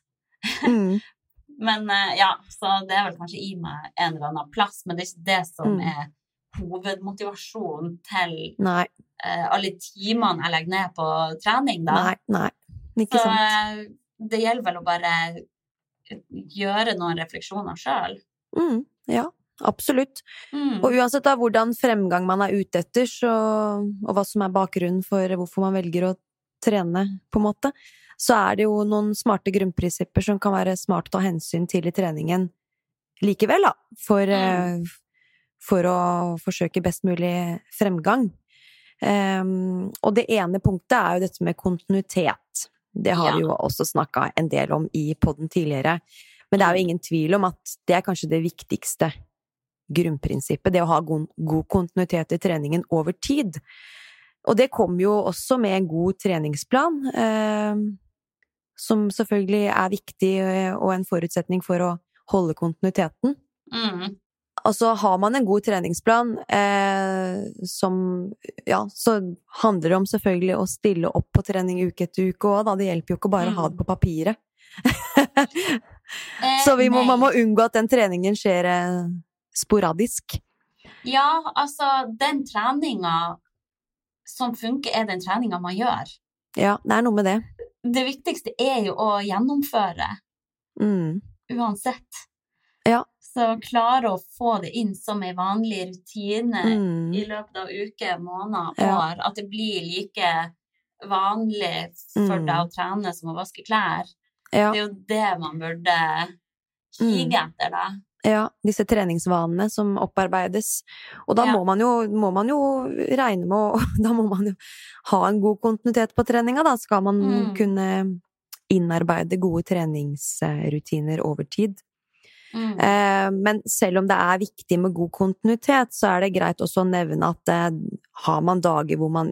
C: Mm.
B: Men eh, ja, så det er vel kanskje i meg en eller annen plass, men det er ikke det som
C: Mm.
B: er hovedmotivasjonen til
C: Nei,
B: eh, alle timene jeg legger ned på trening, da.
C: nei, nei. Ikke
B: så
C: sant.
B: eh, det gjelder vel å bare gjøre noen refleksjoner sjøl.
C: Mm, ja, absolutt.
B: Mm.
C: Og uansett da hvordan fremgang man er ute etter, så, og hva som er bakgrunnen for hvorfor man velger å trene, på en måte, så er det jo noen smarte grunnprinsipper som kan være smart å ta hensyn til i treningen likevel, da, for,
B: Mm.
C: eh, for å forsøke best mulig fremgang. Um, og det ene punktet er jo dette med kontinuitet. Det har vi jo også snakka en del om i podden tidligere. Men det er jo ingen tvil om at det er kanskje det viktigste grunnprinsippet, det å ha god, god kontinuitet i treningen over tid. Og det kommer jo også med en god treningsplan, eh, som selvfølgelig er viktig eh, og en forutsetning for å holde kontinuiteten.
B: Mm.
C: Altså, har man en god treningsplan, eh, som Ja, så handler det om selvfølgelig å stille opp på trening uke etter uke òg, da. Det hjelper jo ikke bare å ha det på papiret.
B: Eh,
C: så vi må, man må unngå at den treningen skjer eh, sporadisk.
B: Ja, altså, den treninga som funker, er den treninga man gjør.
C: Ja, det er noe med det.
B: Det viktigste er jo å gjennomføre,
C: Mm.
B: uansett.
C: Ja.
B: Så klare å få det inn som ei vanlig rutine
C: Mm.
B: i løpet av uker, måneder,
C: Ja.
B: år. At det blir like vanlig for
C: Mm.
B: deg å trene som å vaske klær.
C: Ja,
B: Det er jo det man burde kige
C: Mm.
B: etter, da.
C: Ja, disse treningsvanene som opparbeides. Og da
B: Ja.
C: må, man jo, må man jo regne med å Da må man jo ha en god kontinuitet på treninga, da. Skal man
B: Mm.
C: kunne innarbeide gode treningsrutiner over tid.
B: Mm.
C: Eh, Men selv om det er viktig med god kontinuitet, så er det greit også å nevne at eh, har man dager hvor man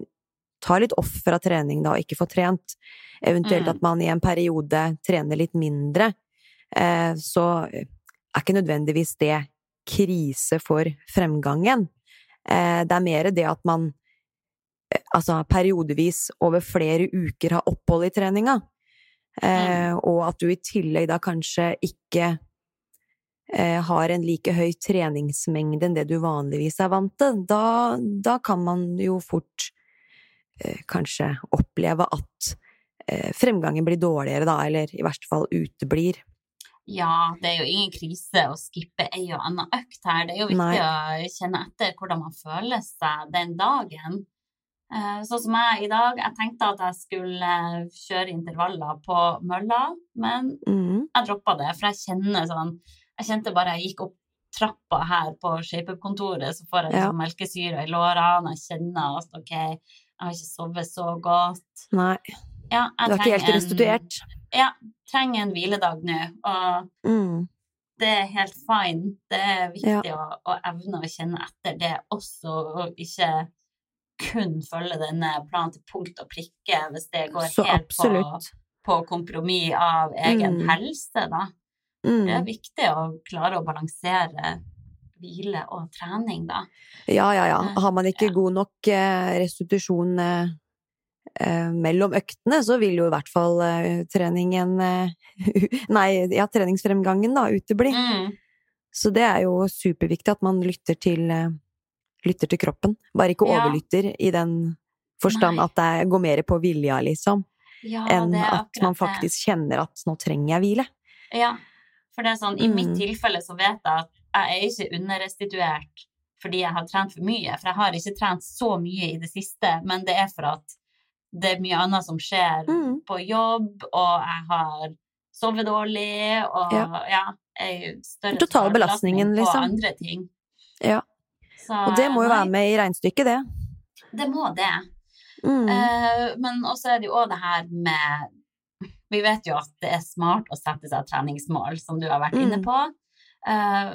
C: tar litt off fra trening da, og ikke får trent, eventuelt
B: Mm.
C: at man i en periode trener litt mindre, eh, så er ikke nødvendigvis det krise for fremgangen. Eh, Det er mer det at man eh, altså periodevis over flere uker har opphold i treninga, eh, og at du i tillegg da kanskje ikke eh, har en like høy treningsmengde enn det du vanligvis er vant til, da, da kan man jo fort eh, kanskje oppleve at eh, fremgangen blir dårligere, da, eller i verste fall uteblir.
B: Ja, det er jo ingen krise å skippe ei og anna økt her. Det er jo viktig å kjenne etter hvordan man føler seg den dagen. Eh, Sånn som jeg i dag, jeg tenkte at jeg skulle eh, kjøre intervaller på mølla, men
C: Mm,
B: jeg droppa det, for jeg kjenner sånn Jeg kjente bare jeg gikk opp trappa her på ShapeUp-kontoret, så får jeg
C: Ja.
B: liksom melkesyre i lårene, jeg kjenner at ok, jeg har ikke sovet så godt.
C: nei,
B: Ja,
C: du er ikke helt restituert.
B: Ja, trenger en hviledag nå, og
C: Mm,
B: det er helt fine. Det er viktig å, å evne å kjenne etter det også, og ikke kun følge denne planen til punkt og prikke hvis det går
C: så
B: helt på,
C: absolutt.
B: på kompromiss av egen
C: Mm.
B: helse, da. Det er
C: Mm,
B: viktig å klare å balansere hvile og trening, da.
C: ja, ja, ja.
B: Eh,
C: Har man ikke
B: ja.
C: god nok eh, restitusjon eh, mellom øktene, så vil jo i hvert fall eh, treningen eh, Nei, ja, treningsfremgangen da utebli.
B: Mm.
C: Så det er jo superviktig at man lytter til, eh, lytter til kroppen. Bare ikke
B: Ja.
C: overlytter i den forstand
B: Nei.
C: at det går mer på vilja, liksom,
B: Ja,
C: enn at man faktisk kjenner at nå trenger jeg hvile.
B: Ja, for det er sånn, i mitt
C: Mm.
B: tilfelle så vet jeg at jeg er ikke underrestituert fordi jeg har trent for mye, for jeg har ikke trent så mye i det siste, men det er for at det er mye annet som skjer
C: Mm.
B: på jobb, og jeg har sovet dårlig, og ja,
C: Ja.
B: er større
C: Totalbelastningen,
B: belastning på
C: liksom.
B: andre ting.
C: Ja.
B: Så,
C: Og det må jo
B: nei,
C: være med i regnestykket, det.
B: Det må det.
C: Mm.
B: Uh, men også er det jo òg det her med Vi vet jo at det er smart å sette seg treningsmål, som du har vært inne
C: Mm.
B: på. Eh,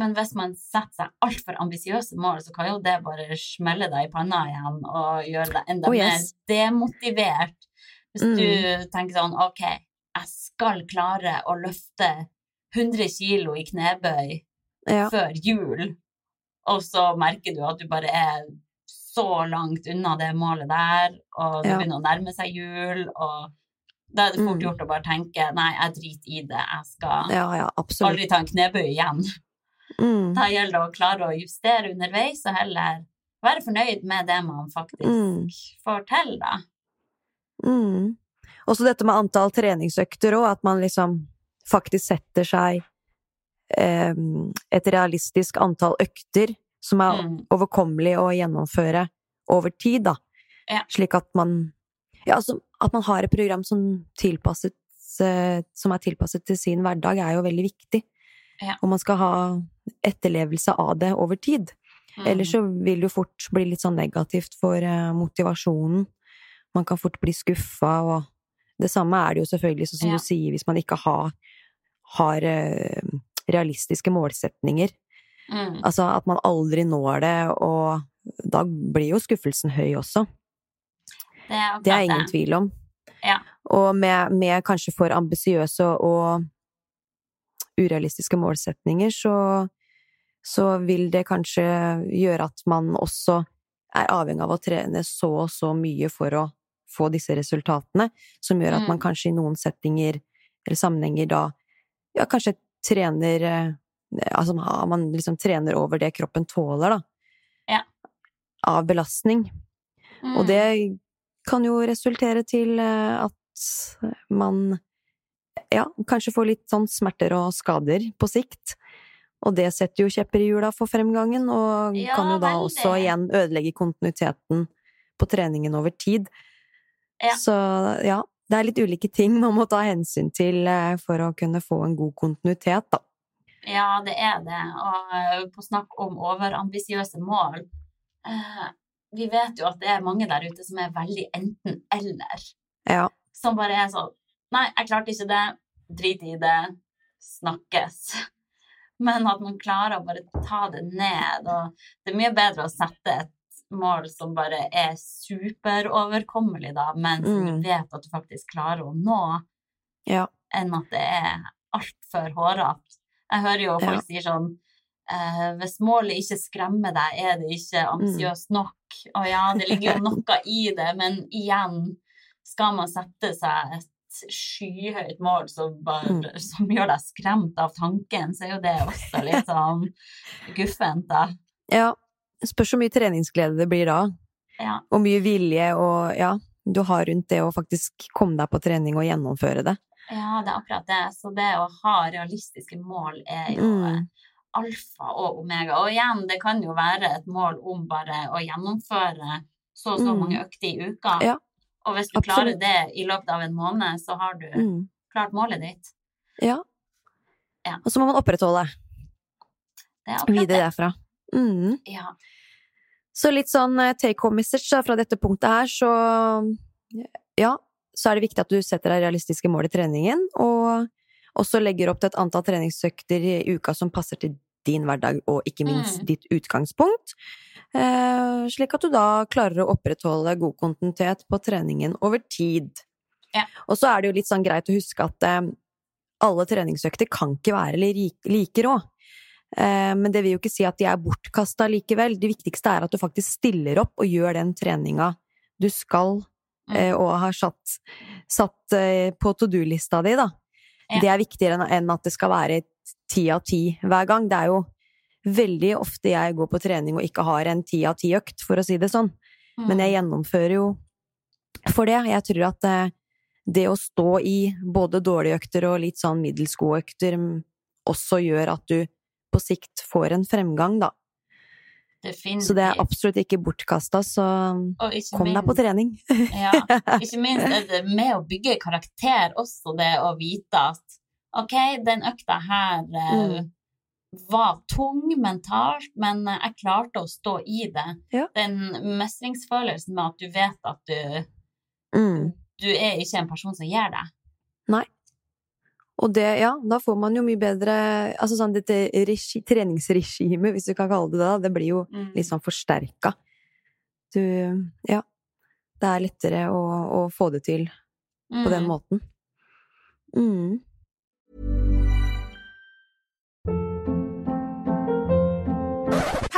B: men hvis man setter seg altfor ambisiøse mål, så kan jo det bare smelle deg i panna igjen og gjøre deg enda
C: Oh, yes.
B: mer demotivert. Hvis
C: Mm.
B: du tenker sånn OK, jeg skal klare å løfte 100 kilo i knebøy
C: Ja.
B: før jul, og så merker du at du bare er så langt unna det målet der, og det
C: Ja.
B: begynner å nærme seg jul, og da er det fort
C: Mm.
B: gjort å bare tenke nei, jeg driter i det, jeg skal
C: Ja, ja,
B: aldri ta en knebøy igjen.
C: Mm.
B: Da gjelder det å klare å justere underveis, og heller være fornøyd med det man faktisk
C: Mm.
B: får til, da.
C: Mm. Også dette med antall treningsøkter òg, at man liksom faktisk setter seg eh, et realistisk antall økter som er
B: Mm.
C: overkommelig å gjennomføre over tid, da.
B: Ja.
C: Slik at man Ja, altså at man har et program som tilpasset eh, som er tilpasset til sin hverdag, er jo veldig viktig.
B: Ja.
C: Og man skal ha etterlevelse av det over tid.
B: Mm.
C: Ellers så vil det jo fort bli litt sånn negativt for eh, motivasjonen. Man kan fort bli skuffa, og det samme er det jo selvfølgelig, sånn som
B: Ja.
C: du sier, hvis man ikke har, har eh, realistiske målsetninger.
B: mm.
C: Altså at man aldri når det, og da blir jo skuffelsen høy også.
B: Det er
C: Det er ingen tvil om.
B: Ja.
C: Og med, med kanskje for ambisiøse og urealistiske målsetninger, så, så vil det kanskje gjøre at man også er avhengig av å trene så og så mye for å få disse resultatene, som gjør at man
B: Mm.
C: kanskje i noen settinger eller sammenhenger da ja, kanskje trener eh, Altså man liksom trener over det kroppen tåler, da.
B: Ja.
C: Av belastning.
B: Mm.
C: Og det kan jo resultere til eh, at man ja, kanskje får litt sånn smerter og skader på sikt. Og det setter jo kjepper i hjula for fremgangen, og
B: Ja,
C: kan jo da også igjen ødelegge kontinuiteten på treningen over tid.
B: Ja.
C: Så ja, det er litt ulike ting man må ta hensyn til eh, for å kunne få en god kontinuitet, da.
B: Ja, det er det. Og eh, på snakk om overambisiøse mål eh, Vi vet jo at det er mange der ute som er veldig enten-eller.
C: Ja.
B: Som bare er sånn Nei, jeg klarte ikke det. Drit i det. Snakkes. Men at man klarer å bare ta det ned. Og det er mye bedre å sette et mål som bare er superoverkommelig, da, men som
C: Mm.
B: du vet at du faktisk klarer å nå,
C: Ja.
B: enn at det er altfor hårete. Jeg hører jo folk sier sånn eh, Hvis målet ikke skremmer deg, er det ikke ambisiøst nok. Og ja, det ligger jo noe i det, men igjen, skal man sette seg et skyhøyt mål som, bare,
C: Mm.
B: som gjør deg skremt av tanken, så er jo det også litt sånn guffent, da.
C: ja. Spørs hvor mye treningsglede det blir da.
B: Ja.
C: Og mye vilje og ja, du har rundt det å faktisk komme deg på trening og gjennomføre det.
B: ja, det er akkurat det. Så det å ha realistiske mål er jo
C: Mm.
B: eh, alfa og omega. Og igjen, det kan jo være et mål om bare å gjennomføre så og så
C: Mm.
B: mange økter i uka.
C: Ja,
B: og hvis du
C: absolutt.
B: klarer det i løpet av en måned, så har du
C: Mm.
B: klart målet ditt.
C: Ja.
B: Ja.
C: Og så må man opprettholde
B: Det er
C: videre derfra. Mm.
B: Ja.
C: Så litt sånn eh, take home message fra dette punktet her, så ja, så er det viktig at du setter deg realistiske mål i treningen, og også legger opp til et antall treningsøkter i uka som passer til din hverdag, og ikke minst
B: Mm.
C: ditt utgangspunkt. Eh, slik at du da klarer å opprettholde god kontinuitet på treningen over tid.
B: Ja.
C: Og så er det jo litt sånn greit å huske at eh, alle treningsøkter kan ikke være li- like rå. Eh, Men det vil jo ikke si at de er bortkasta likevel. Det viktigste er at du faktisk stiller opp og gjør den treninga du skal,
B: Mm.
C: eh, og har satt, satt på to do-lista di, da.
B: Ja.
C: Det er viktigere enn at det skal være ti av ti hver gang. Det er jo veldig ofte jeg går på trening og ikke har en ti av ti-økt, for å si det sånn. Men jeg
B: Mm.
C: gjennomfører jo for det. Jeg tror at eh, det å stå i både dårlige økter og litt sånn middels gode økter mm, også gjør at du på sikt får en fremgang, da.
B: Definitivt.
C: Så det er absolutt ikke bortkasta, så
B: ikke
C: kom deg på trening.
B: Ja, ikke minst er det med å bygge karakter også det å vite at ok, den økta her eh,
C: Mm.
B: Var tung mentalt, men jeg klarte å stå i det.
C: Ja.
B: Den mestringsfølelsen med at du vet at du,
C: Mm.
B: du er ikke en person som gjør det. Nei.
C: Og det, ja, da får man jo mye bedre Altså sånn dette regi, treningsregimet, hvis du kan kalle det det, det blir jo
B: Mm.
C: litt sånn forsterka. Du Ja. Det er lettere å, å få det til på den
B: Mm.
C: måten. Mm.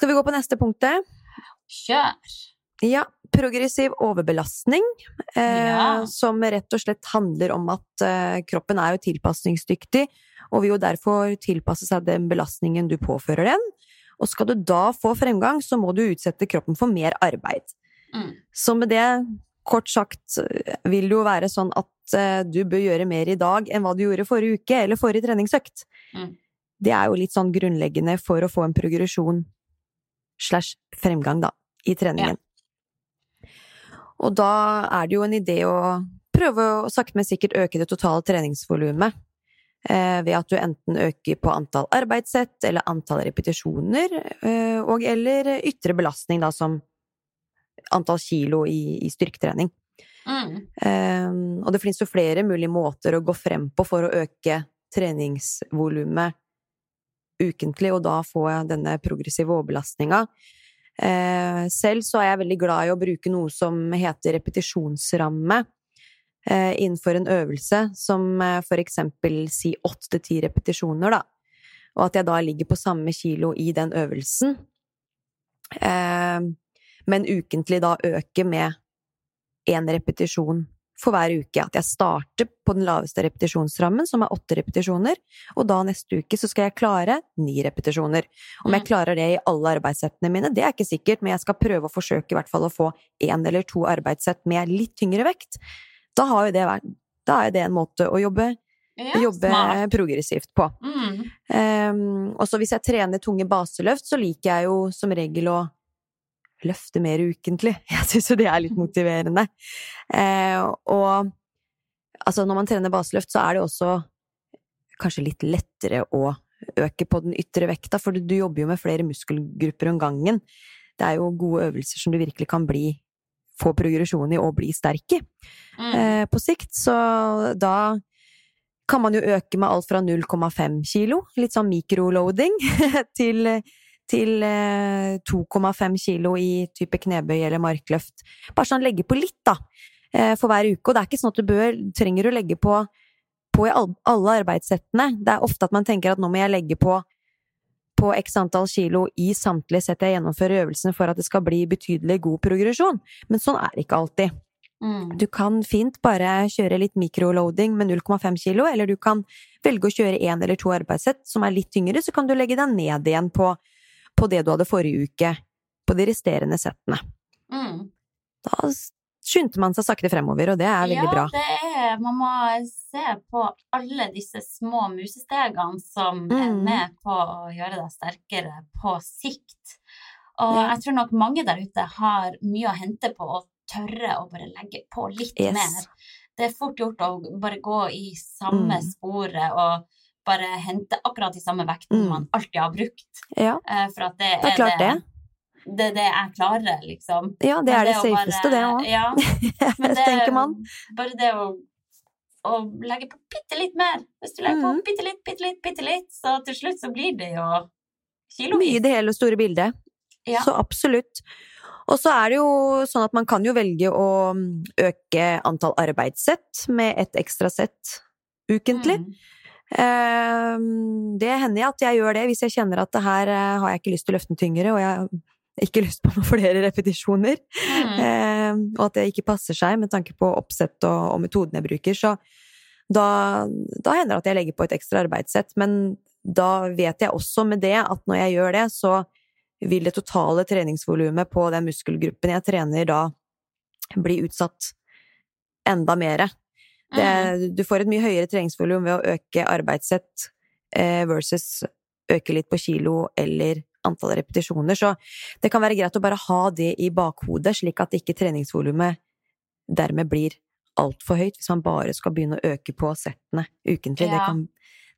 C: Skal vi gå på neste punktet?
B: Kjør!
C: Ja, progressiv overbelastning, eh,
B: Ja.
C: som rett og slett handler om at eh, kroppen er jo tilpasningsdyktig, og vil jo derfor tilpasse seg den belastningen du påfører den. Og skal du da få fremgang, så må du utsette kroppen for mer arbeid.
B: Mm.
C: Så med det, kort sagt, vil det jo være sånn at eh, du bør gjøre mer i dag enn hva du gjorde forrige uke, eller forrige treningsøkt.
B: Mm.
C: Det er jo litt sånn grunnleggende for å få en progresjon slash fremgang, da, i treningen. Og da er det jo en idé å prøve å sakte, men sikkert øke det totale treningsvolumet. Eh, ved at du enten øker på antall arbeidssett eller antall repetisjoner, eh, og eller ytre belastning, da, som antall kilo i, i styrketrening.
B: Mm.
C: Eh, og det finnes jo flere mulige måter å gå frem på for å øke treningsvolumet ukentlig, og da får jeg denne progressive overbelastninga. Eh, selv så er jeg veldig glad i å bruke noe som heter repetisjonsramme eh, innenfor en øvelse, som eh, for eksempel si åtte til ti repetisjoner, da. Og at jeg da ligger på samme kilo i den øvelsen. Men ukentlig da øker med én repetisjon for hver uke. At jeg starter på den laveste repetisjonsrammen, som er åtte repetisjoner, og da neste uke så skal jeg klare ni repetisjoner. Om jeg
B: Mm.
C: klarer det i alle arbeidssettene mine, det er ikke sikkert, men jeg skal prøve å forsøke i hvert fall å få én eller to arbeidssett med litt tyngre vekt. Da, har jo det da er det en måte å jobbe,
B: Ja,
C: jobbe
B: smart.
C: progressivt på.
B: Mm.
C: Um, og så hvis jeg trener tunge baseløft, så liker jeg jo som regel å løfte mer ukentlig. Jeg syns jo det er litt motiverende. Eh, og altså, når man trener baseløft, så er det også kanskje litt lettere å øke på den ytre vekta, for du jobber jo med flere muskelgrupper om gangen. Det er jo gode øvelser som du virkelig kan bli få progresjon i og bli sterk i
B: Mm.
C: eh, på sikt. Så da kan man jo øke med alt fra 0,5 kilo, litt sånn mikroloading, til, til eh, 2,5 kilo i type knebøy eller markløft. Bare sånn legge på litt, da, eh, for hver uke. Og det er ikke sånn at du bør, trenger å legge på, på i alle arbeidssettene. Det er ofte at man tenker at nå må jeg legge på på x antall kilo i samtlige sett jeg gjennomfører øvelsen for at det skal bli betydelig god progresjon. Men sånn er det ikke alltid.
B: Mm.
C: Du kan fint bare kjøre litt mikroloading med 0,5 kilo, eller du kan velge å kjøre én eller to arbeidssett som er litt tyngre, så kan du legge deg ned igjen på, på det du hadde forrige uke, på de resterende settene.
B: Mm.
C: Da skyndte man seg sakte fremover, og det er veldig
B: ja,
C: bra.
B: det er Man må se på alle disse små musestegene som er
C: Mm.
B: med på å gjøre deg sterkere på sikt. Og
C: Ja.
B: jeg tror nok mange der ute har mye å hente på å tørre å bare legge på litt
C: Yes.
B: mer. Det er fort gjort å bare gå i samme
C: Mm.
B: sporet og bare hente akkurat de samme vektene
C: Mm.
B: man alltid har brukt.
C: Ja,
B: eh, For at det,
C: det er klart det.
B: det er det jeg klarer, liksom.
C: Ja, det er det safeste, det òg,
B: Ja, men det,
C: tenker man.
B: Bare det å, å legge på bitte litt mer. Hvis du legger
C: mm.
B: på bitte litt, bitte litt, bitte litt, så til slutt så blir det jo
C: Mye i
B: kilovis.
C: det hele store bildet.
B: Ja.
C: Så absolutt. Og så er det jo sånn at man kan jo velge å mm, øke antall arbeidssett med et ekstra sett ukentlig.
B: Mm.
C: Eh, Det hender at jeg gjør det hvis jeg kjenner at det her eh, har jeg ikke lyst til å løfte den tyngre, og jeg har ikke lyst på noen flere repetisjoner,
B: Mm.
C: eh, og at det ikke passer seg med tanke på oppsett og, og metoden jeg bruker, så da, da hender det at jeg legger på et ekstra arbeidssett, men da vet jeg også med det at når jeg gjør det, så vil det totale treningsvolumet på den muskelgruppen jeg trener da, bli utsatt enda mere. Det,
B: Mm.
C: du får et mye høyere treningsvolum ved å øke arbeidssett eh, versus øke litt på kilo eller antall repetisjoner. Så det kan være greit å bare ha det i bakhodet, slik at ikke treningsvolumet dermed blir altfor høyt hvis man bare skal begynne å øke på settene ukentlig. Det, kan,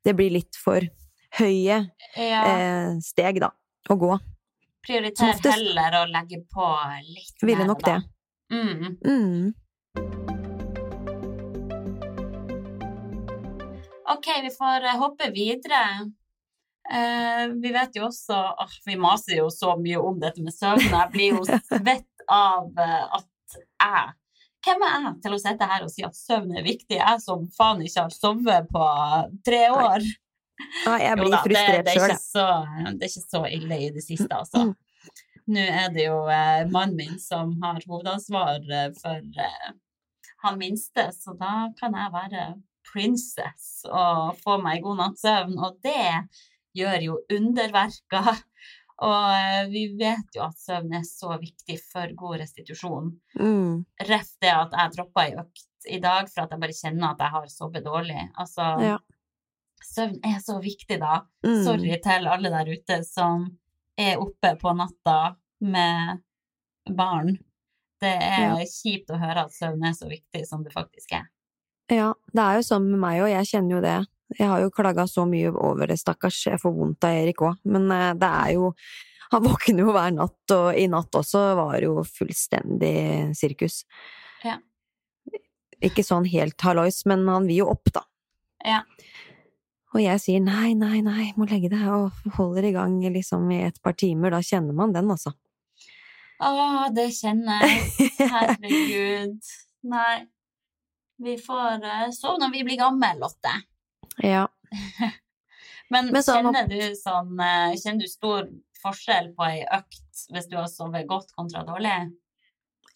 C: det blir litt for høye
B: Ja,
C: eh, steg, da, å gå.
B: prioriter heller å legge på litt
C: Ville nok
B: da.
C: det.
B: Mm.
C: Mm.
B: Ok, vi får eh, hoppe videre. Uh, vi vet jo også åh, Vi maser jo så mye om dette med søvn. Jeg blir jo svett av eh, at jeg Hvem er jeg til å sitte her og si at søvn er viktig? Jeg som faen ikke har sovet på tre år.
C: Nei, jeg
B: Jo
C: blir
B: da,
C: frustrert
B: er
C: sjøl,
B: Det, det er ikke så ille i det siste, altså.
C: Mm.
B: Nå er det jo eh, mannen min som har hovedansvar for eh, han minste, så da kan jeg være princess og få meg god natts søvn, og det gjør jo underverker. Og eh, vi vet jo at søvn er så viktig for god restitusjon.
C: Mm.
B: Ref det at jeg droppa ei økt i dag for at jeg bare kjenner at jeg har sovet dårlig. Altså,
C: Ja.
B: søvn er så viktig, da.
C: Mm.
B: Sorry til alle der ute som er oppe på natta med barn. Det er kjipt å høre at søvn er så viktig som det faktisk er.
C: Ja, det er jo sånn med meg òg, jeg kjenner jo det. Jeg har jo klaga så mye over det, stakkars. Jeg får vondt av Erik òg, men eh, det er jo Han våkner jo hver natt, og i natt også var det jo fullstendig sirkus.
B: Ja.
C: Ikke sånn helt hallois, men han vil jo opp, da.
B: Ja.
C: Og jeg sier nei, nei, nei, må legge deg, og holder i gang liksom i et par timer. Da kjenner man den, altså.
B: Å, det kjenner jeg. Herregud. Nei. Vi får uh, sove når vi blir gamle, Lotte.
C: Ja.
B: Men,
C: Men så-
B: kjenner du sånn eh, Kjenner du stor forskjell på ei økt hvis du har sovet godt kontra dårlig?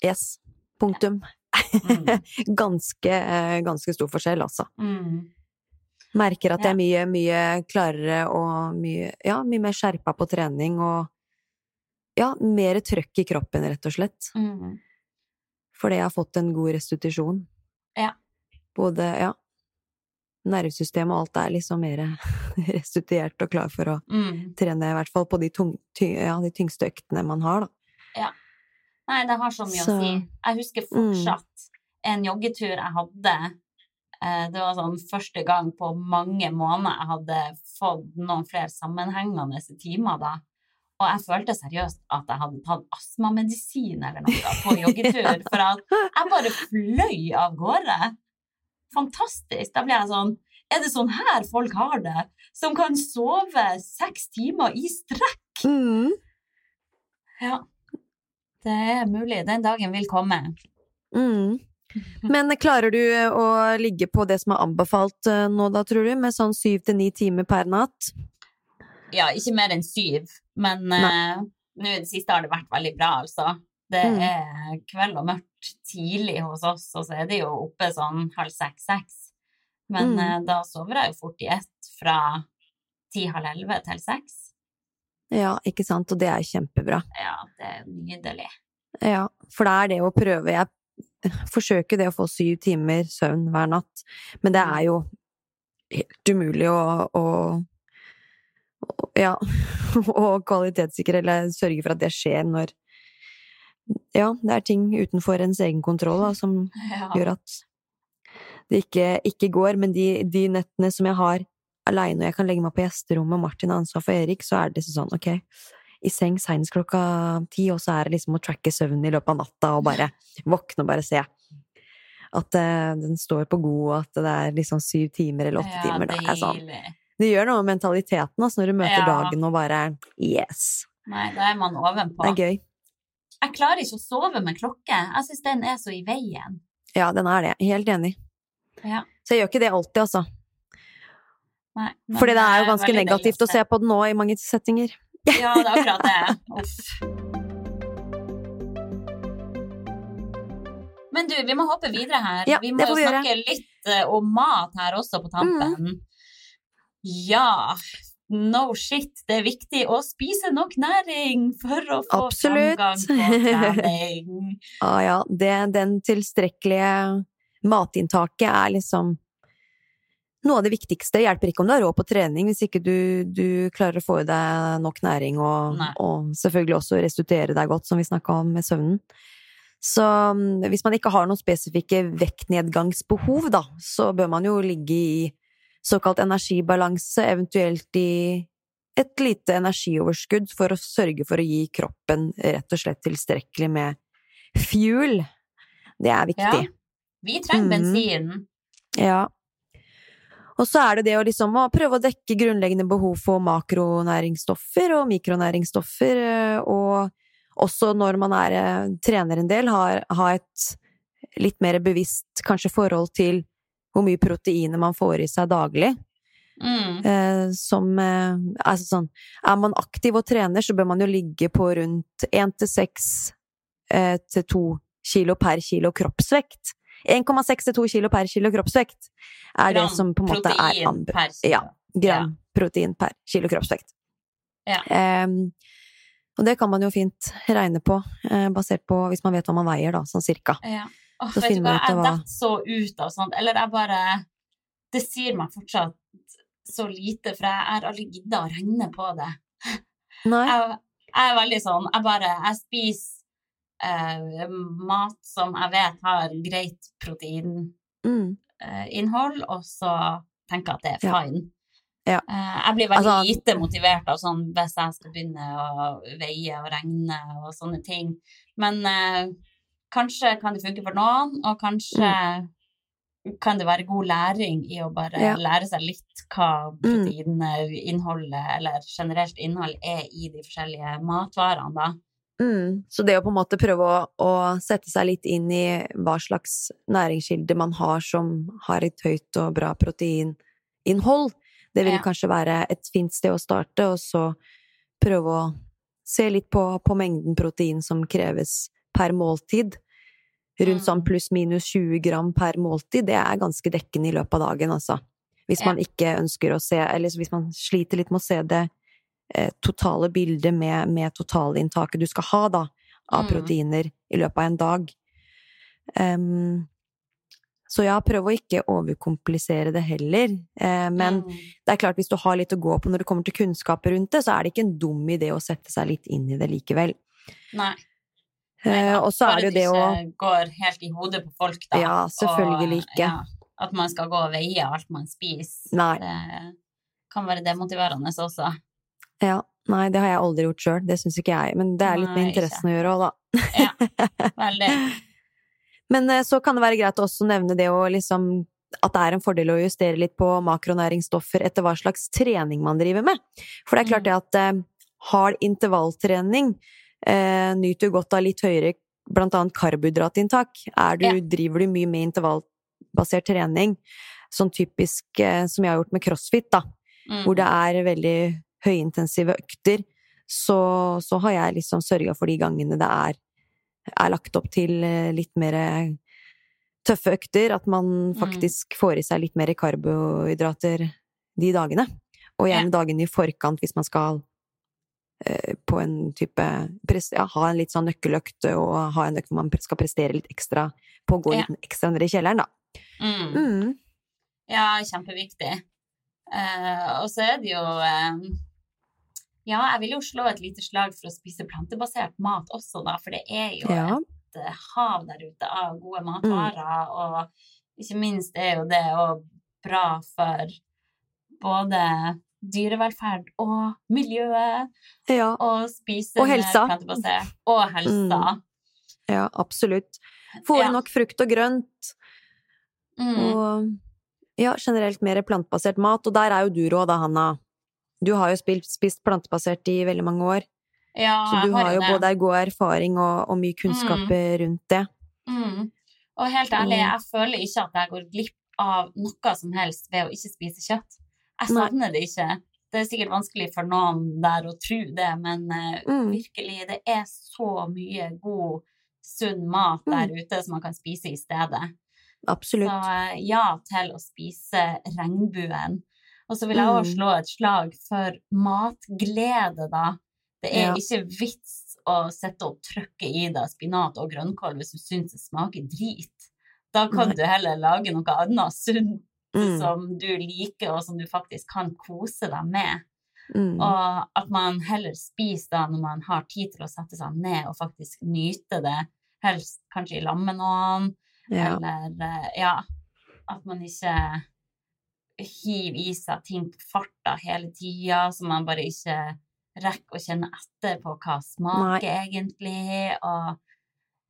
C: Yes. Punktum.
B: Mm.
C: Ganske, eh, ganske stor forskjell, altså.
B: Mm.
C: Merker at jeg er mye, mye klarere og mye, ja, mye mer skjerpa på trening og ja, mer trøkk i kroppen, rett og slett.
B: Mm.
C: Fordi jeg har fått en god restitusjon.
B: Ja.
C: Både, ja, nervesystemet og alt er liksom mer restituert og klar for å
B: Mm.
C: trene, i hvert fall på de, tung, ty, ja, de tyngste øktene man har, da.
B: Nei, det har så mye
C: Så-
B: å si. Jeg husker fortsatt en joggetur jeg hadde. Eh, Det var sånn første gang på mange måneder jeg hadde fått noen flere sammenhengende timer da. Og jeg følte seriøst at jeg hadde tatt astmamedisin eller noe på joggetur, for at jeg bare fløy av gårde. Fantastisk. Da blir jeg sånn Er det sånn her folk har det? Som kan sove seks timer i strekk?
C: Mm.
B: Ja. Det er mulig. Den dagen vil komme.
C: Mm. Men klarer du å ligge på det som er anbefalt eh, nå, da, tror du? Med sånn syv til ni timer per natt?
B: Ja, ikke mer enn syv, men uh, nå i det siste har det vært veldig bra, altså. Det
C: Mm.
B: er kveld og mørkt tidlig hos oss, og så er det jo oppe sånn halv seks-seks. Men
C: Mm.
B: uh, da sover jeg jo fort i ett fra ti-halv elleve til seks.
C: Ja, ikke sant? Og det er kjempebra.
B: Ja, det er nydelig.
C: Ja, for det er det å prøve Jeg forsøker det å få syv timer søvn hver natt, men det er jo helt umulig å, å, å Ja, og kvalitetssikre eller sørge for at det skjer når Ja, det er ting utenfor ens egen kontroll da, som
B: Ja.
C: gjør at det ikke, ikke går, men de, de nettene som jeg har aleine, og jeg kan legge meg på gjesterommet, Martin har ansvar for Erik, så er det liksom sånn, ok, i seng seinest klokka ti, og så er det liksom å tracke søvnen i løpet av natta, og bare våkne og bare se at uh, den står på god, og at det er liksom syv timer eller åtte
B: Ja,
C: timer. Det, er sånn. Det gjør noe med mentaliteten altså, når du møter
B: Ja.
C: dagen og bare yes,
B: Nei, da er man ovenpå.
C: det er gøy.
B: Jeg klarer ikke å sove med klokke. Jeg syns den er så i veien.
C: Ja, den er det. Helt enig.
B: Ja.
C: Så jeg gjør ikke det alltid, altså.
B: Nei,
C: Fordi det er jo ganske
B: er
C: negativt å se på det nå i mange settinger.
B: Ja, det er akkurat det. Men du, vi må hoppe videre her.
C: Ja,
B: vi må jo snakke litt eh, om mat her også på tampen.
C: Mm.
B: Ja, no shit, det er viktig å spise nok næring for å få
C: Absolutt.
B: framgang på trening.
C: Ah, ja, det, den tilstrekkelige matinntaket er liksom noe av det viktigste. Det hjelper ikke om du har råd på trening hvis ikke du, du klarer å få i deg nok næring, og, og selvfølgelig også restituere deg godt, som vi snakka om med søvnen. Så mm, hvis man ikke har noen spesifikke vektnedgangsbehov, da, så bør man jo ligge i såkalt energibalanse, eventuelt i et lite energioverskudd for å sørge for å gi kroppen rett og slett tilstrekkelig med fuel. Det er viktig.
B: Ja. Vi trenger bensin.
C: Ja. Og så er det det å liksom å prøve å dekke grunnleggende behov for makronæringsstoffer og mikronæringsstoffer, eh, og også når man er eh, trener en del, ha, ha et litt mer bevisst kanskje forhold til hvor mye proteiner man får i seg daglig.
B: Mm.
C: Eh, som eh, Altså sånn Er man aktiv og trener, så bør man jo ligge på rundt én til seks eh, til to kilo per kilo kroppsvekt. 1,6 til 2 kilo per kilo kroppsvekt er det som på en måte er
B: kilo.
C: Ja, gram protein per kilo kroppsvekt.
B: Ja.
C: Em, og det kan man jo fint regne på, eh, basert på hvis man vet hva man veier, da, sånn cirka.
B: Ja. Åh,
C: Så finner du ut av
B: jeg
C: hva-
B: detter så ut av sånt. Eller jeg bare Det sier meg fortsatt så lite, for jeg har aldri gidda å regne på det.
C: Nei?
B: Jeg, jeg er veldig sånn Jeg bare Jeg spiser eh, mat som jeg vet har greit proteininnhold,
C: Mm.
B: og så tenker jeg at det er
C: Ja.
B: fine.
C: Ja.
B: Eh, jeg blir veldig
C: Altså-
B: lite motivert av sånn hvis jeg skal begynne å veie og regne og sånne ting. Men eh, kanskje kan det funke for noen, og kanskje kan det være god læring i å bare
C: Mm. Ja.
B: lære seg litt hva
C: Mm.
B: proteininnholdet, eller generelt innhold, er i de forskjellige matvarene, da.
C: Mm. Så det å på en måte prøve å, å sette seg litt inn i hva slags næringskilde man har som har et høyt og bra proteininnhold, det vil
B: Ja.
C: kanskje være et fint sted å starte, og så prøve å se litt på, på mengden protein som kreves per måltid. Rundt sånn
B: Mm.
C: pluss-minus 20 gram per måltid, det er ganske dekkende i løpet av dagen, altså. Hvis man ikke ønsker å se, eller hvis man sliter litt med å se det eh, totale bildet med, med totalinntaket du skal ha, da, av
B: Mm.
C: proteiner i løpet av en dag. Um, så ja, prøv å ikke overkomplisere det heller. Eh, men
B: Mm.
C: det er klart, hvis du har litt å gå på når det kommer til kunnskap rundt det, så er det ikke en dum idé å sette seg litt inn i det likevel.
B: Nei.
C: Eh,
B: Neida,
C: og så er det jo det å
B: Bare det ikke går helt i hodet på folk, da.
C: Ja, selvfølgelig ikke.
B: ja, at man skal gå og veie alt man spiser.
C: Nei.
B: Det kan være demotiverende også.
C: Ja, nei, det har jeg aldri gjort sjøl, det syns ikke jeg. Men det er litt med
B: Nei, ikke.
C: å gjøre òg, da.
B: Ja, veldig.
C: Men eh, så kan det være greit å også nevne det å liksom at det er en fordel å justere litt på makronæringsstoffer etter hva slags trening man driver med. For det er klart det at eh, hard intervalltrening eh, nyter godt av litt høyere blant annet karbohydratinntak. Er du,
B: Ja.
C: Driver du mye med intervallbasert trening, sånn typisk eh, som jeg har gjort med crossfit, da,
B: Mm.
C: hvor det er veldig høyintensive økter, så, så har jeg liksom sørga for de gangene det er, er lagt opp til eh, litt mer tøffe økter, at man
B: Mm.
C: faktisk får i seg litt mer karbohydrater de dagene. Og gjerne dagene i forkant hvis man skal på en type ja, Ha en litt sånn nøkkeløkt og ha en økt hvor man skal prestere litt ekstra på å gå
B: Ja.
C: litt ekstra ned i kjelleren, da.
B: Mm.
C: Mm.
B: Ja, kjempeviktig. Uh, og så er det jo uh, Ja, jeg vil jo slå et lite slag for å spise plantebasert mat også, da, for det er jo
C: Ja. Mm.
B: et eh, hav der ute av gode matvarer, og ikke minst er jo det òg bra for både dyrevelferd og miljøet
C: ja.
B: Og spise
C: Og helsa.
B: Og helsa.
C: Ja, absolutt. Få
B: Ja.
C: nok frukt og grønt,
B: Mm.
C: og ja, generelt mer plantebasert mat. Og der er jo du rå, da, Hanna. Du har jo spist, spist plantebasert i veldig mange år,
B: Ja,
C: så du
B: har,
C: har jo
B: det.
C: både god erfaring og, og mye kunnskap rundt det.
B: Mm. Og helt ærlig, jeg føler ikke at jeg går glipp av noe som helst ved å ikke spise kjøtt. Jeg savner det ikke. Det er sikkert vanskelig for noen der å tro det, men eh,
C: Mm.
B: virkelig, det er så mye god, sunn mat
C: Mm.
B: der ute som man kan spise i stedet.
C: Absolutt.
B: Så eh, ja til å spise regnbuen. Og så vil jeg også
C: Mm.
B: slå et slag for matglede, da. Det er
C: Ja.
B: ikke vits å sitte og trykke i deg spinat og grønnkål hvis du syns det smaker drit. Da kan
C: Nei.
B: du heller lage noe annet sunt
C: Mm.
B: som du liker, og som du faktisk kan kose deg med.
C: Mm.
B: Og at man heller spiser da når man har tid til å sette seg ned og faktisk nyte det, helst kanskje i lag med noen,
C: Ja.
B: eller eh, ja, at man ikke hiver i seg ting på farta hele tida, så man bare ikke rekker å kjenne etter på hva smaker egentlig, og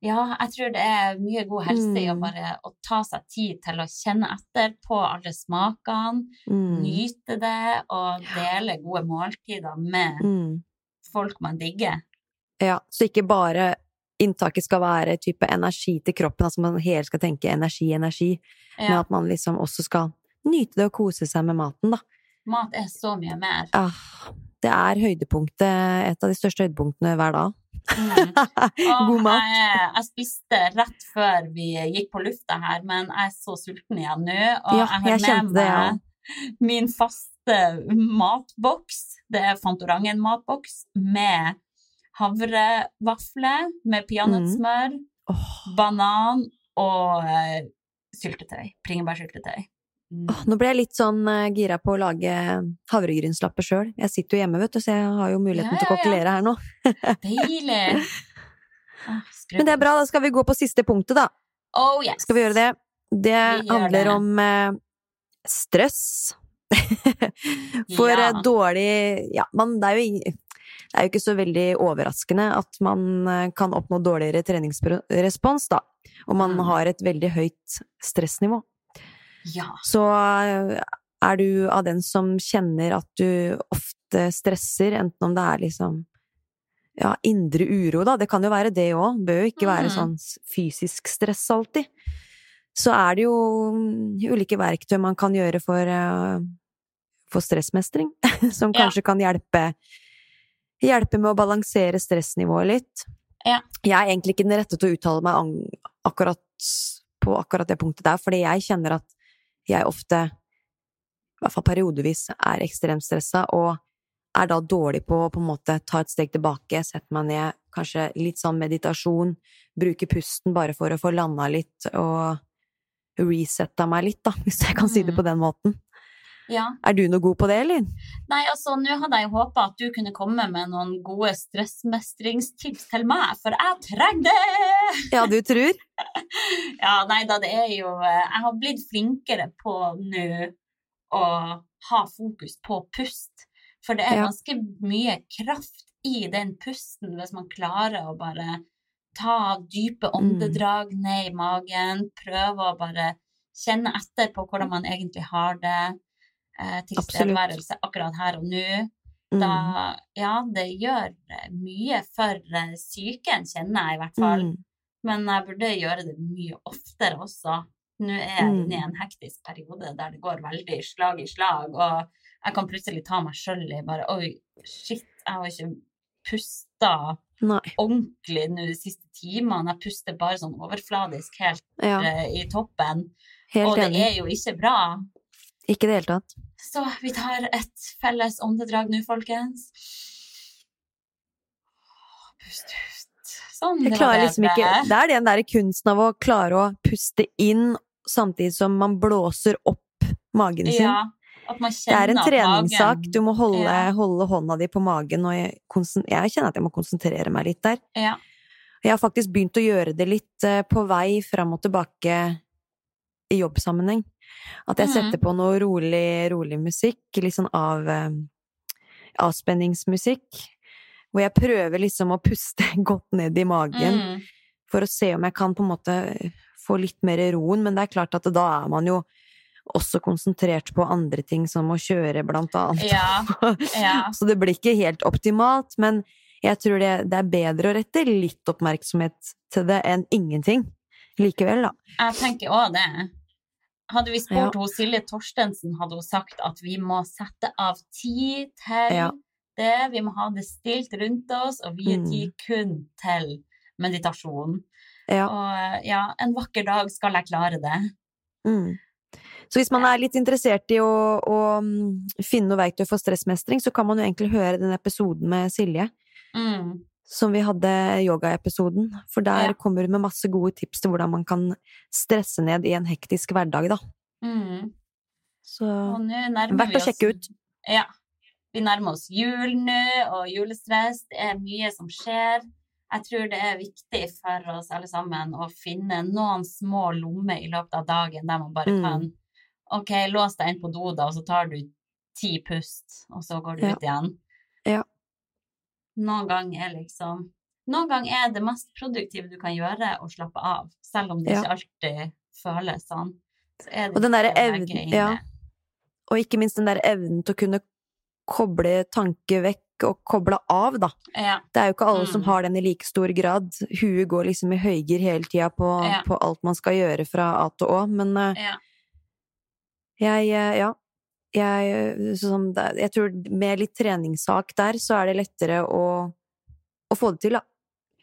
B: ja, jeg tror det er mye god helse i å
C: Mm.
B: bare å ta seg tid til å kjenne etter på alle smakene,
C: Mm.
B: nyte det og dele gode måltider med
C: Mm.
B: folk man digger.
C: Ja, så ikke bare inntaket skal være type energi til kroppen, altså man helt skal tenke energi, energi, men at man liksom også skal nyte det og kose seg med maten, da.
B: mat er så mye mer.
C: Ah, det er høydepunktet, et av de største høydepunktene hver dag.
B: Mm.
C: God mat.
B: Jeg, jeg spiste rett før vi gikk på lufta her, men jeg er så sulten igjen nå, og
C: Ja,
B: jeg har med
C: det, ja.
B: meg min faste matboks. Det er Fantorangen-matboks med havrevafler med peanøttsmør,
C: Åh,
B: banan og eh, syltetøy. Bringebærsyltetøy.
C: Åh, nå ble jeg litt sånn uh, gira på å lage havregrynslapper sjøl. Jeg sitter jo hjemme, vet du, så jeg har jo muligheten
B: Ja,
C: til å kokkelere her nå.
B: Deilig! Ah,
C: Men det er bra, da skal vi gå på siste punktet, da.
B: Oh, yes.
C: Skal vi gjøre det? Det handler
B: det.
C: om uh, stress. For
B: Ja.
C: uh, dårlig Ja, man, det er jo det er jo ikke så veldig overraskende at man eh, kan oppnå dårligere treningsrespons, da. Og man
B: Mm.
C: har et veldig høyt stressnivå.
B: Ja.
C: Så er du av den som kjenner at du ofte stresser, enten om det er liksom ja, indre uro, da. Det kan jo være det òg. Bør jo ikke være
B: Mhm.
C: sånn fysisk stress alltid. Så er det jo mm, ulike verktøy man kan gjøre for, eh, for stressmestring, som
B: Ja.
C: kanskje kan hjelpe Hjelpe med å balansere stressnivået litt.
B: Ja.
C: Jeg er egentlig ikke den rette til å uttale meg akkurat på akkurat det punktet der, fordi jeg kjenner at jeg ofte, i hvert fall periodevis, er ekstremt stressa, og er da dårlig på å på en måte ta et steg tilbake, sette meg ned, kanskje litt sånn meditasjon, bruke pusten bare for å få landa litt og resetta meg litt, da, hvis jeg kan si det
B: Mm.
C: på den måten.
B: Ja.
C: Er du noe god på det, eller?
B: Nei, altså, nå hadde jeg håpa at du kunne komme med noen gode stressmestringstips til meg, for jeg trenger det!
C: Ja, du tror?
B: Ja, nei da, det er jo eh, Jeg har blitt flinkere på nå å ha fokus på pust. For det er ganske mye kraft i den pusten hvis man klarer å bare ta dype
C: Mm.
B: åndedrag ned i magen, prøve å bare kjenne etter på hvordan man egentlig har det. Eh, tilstedeværelse akkurat her og nå.
C: Mm.
B: Da, ja, det gjør eh, mye for eh, psyken, kjenner jeg i hvert fall.
C: Mm.
B: Men jeg burde gjøre det mye oftere også. Nå er jeg
C: Mm.
B: inne i en hektisk periode der det går veldig slag i slag, og jeg kan plutselig ta meg sjøl i bare Oi, shit, jeg har ikke pusta
C: Nei.
B: ordentlig nå de siste timene. Jeg puster bare sånn overfladisk helt
C: Ja,
B: eh, i toppen.
C: helt
B: og det
C: enig.
B: er jo ikke bra.
C: Ikke i det hele tatt.
B: Så vi tar et felles åndedrag nå, folkens. Pust ut. Sånn, det var
C: liksom ikke Det er den der kunsten av å klare å puste inn samtidig som man blåser opp magen sin.
B: Ja,
C: Det er en treningssak. Du må holde,
B: Ja.
C: holde hånda di på magen, og jeg, jeg kjenner at jeg må konsentrere meg litt der.
B: Ja.
C: Jeg har faktisk begynt å gjøre det litt eh, på vei fram og tilbake i jobbsammenheng. At jeg
B: Mhm.
C: setter på noe rolig, rolig musikk, litt sånn av eh, avspenningsmusikk. Hvor jeg prøver liksom å puste godt ned i magen
B: Mm.
C: for å se om jeg kan på en måte få litt mer roen, men det er klart at da er man jo også konsentrert på andre ting, som å kjøre, blant annet.
B: Ja, ja.
C: Så det blir ikke helt optimalt, men jeg tror det, det er bedre å rette litt oppmerksomhet til det enn ingenting. Likevel, da.
B: Jeg tenker òg det. Hadde vi spurt
C: Ja.
B: hos Silje Torstensen, hadde hun sagt at vi må sette av tid til
C: Ja.
B: det. Vi må ha det stilt rundt oss, og vie
C: Mm.
B: tid kun til meditasjon.
C: Ja.
B: Og ja, en vakker dag skal jeg klare det.
C: Mm. Så hvis man er litt interessert i å, å mm, finne noe verktøy for stressmestring, så kan man jo egentlig høre den episoden med Silje,
B: Mm.
C: Som vi hadde yogaepisoden. For der
B: Ja.
C: kommer hun med masse gode tips til hvordan man kan stresse ned i en hektisk hverdag, da.
B: Mm.
C: Så verdt å sjekke ut.
B: Ja. Vi nærmer oss jul nå, og julestress. Det er mye som skjer. Jeg tror det er viktig for oss alle sammen å finne noen små lommer i løpet av dagen der man bare
C: Mm.
B: kan OK, lås deg inn på do, da, og så tar du ti pust, og så går du
C: Ja.
B: ut igjen.
C: Ja.
B: Noen ganger er liksom Noen ganger er det mest produktive du kan gjøre, å slappe av, selv om det
C: Ja.
B: ikke alltid føles sånn. Så er det
C: Og den derre evnen- ja. Og ikke minst den der evnen til å kunne koble tanke vekk og koble av, da.
B: Ja.
C: Det er jo ikke alle som
B: Mm.
C: har den i like stor grad. Huet går liksom i høygir hele tida på, på alt man skal gjøre fra A til Å, men eh,
B: Ja.
C: jeg eh, Ja. Jeg, sånn, jeg tror med litt treningssak der, så er det lettere å, å få det til, da.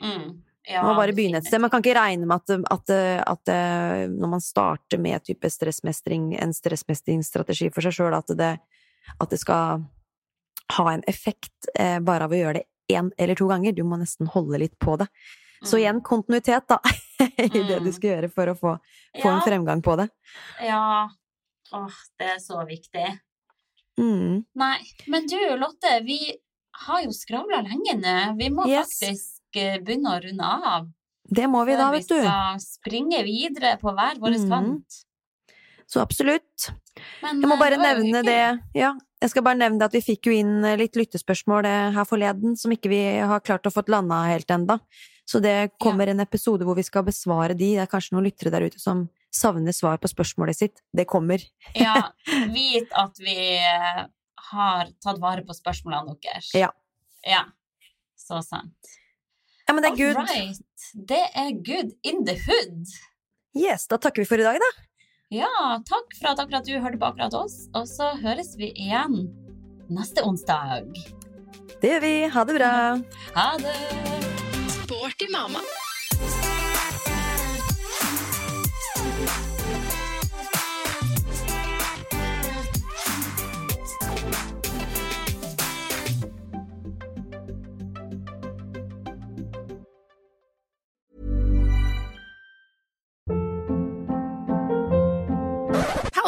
B: Mm. Ja,
C: Man må bare begynne et sted. Man kan ikke regne med at, at, at, eh, når man starter med type stressmestring, en stressmestringsstrategi for seg sjøl, at, det- at det skal ha en effekt eh, bare av å gjøre det én eller to ganger. Du må nesten holde litt på det. Så
B: Mm.
C: igjen kontinuitet, da, i det du
B: Mm.
C: skal gjøre for å få, få en fremgang på det.
B: Ja. Åh, det er så viktig.
C: Mm.
B: Nei, men du Lotte, vi har jo skravla lenge nå. Vi må
C: Yes.
B: faktisk eh, begynne å runde av.
C: Det må vi da, vet du.
B: Vi skal springe videre på hver vår kant.
C: Så absolutt.
B: Men,
C: Jeg må
B: eh,
C: bare
B: det
C: nevne det, ja. Jeg skal bare nevne at vi fikk jo inn eh, litt lyttespørsmål her forleden, som ikke vi har klart å få landa helt enda. Så det kommer en episode hvor vi skal besvare de. Det er kanskje noen lyttere der ute som savner svar på spørsmålet sitt. Det kommer.
B: Ja, vit at vi eh, har tatt vare på spørsmålene deres.
C: Ja.
B: Ja. Så sant.
C: Ja, men det er good.
B: Right. Det er good in the hood.
C: Yes, da takker vi for i dag, da.
B: Ja, takk for at akkurat du hørte på akkurat oss, og så høres vi igjen neste onsdag.
C: Det gjør vi. Ha det bra.
B: Ha det!
A: Sporty mamma.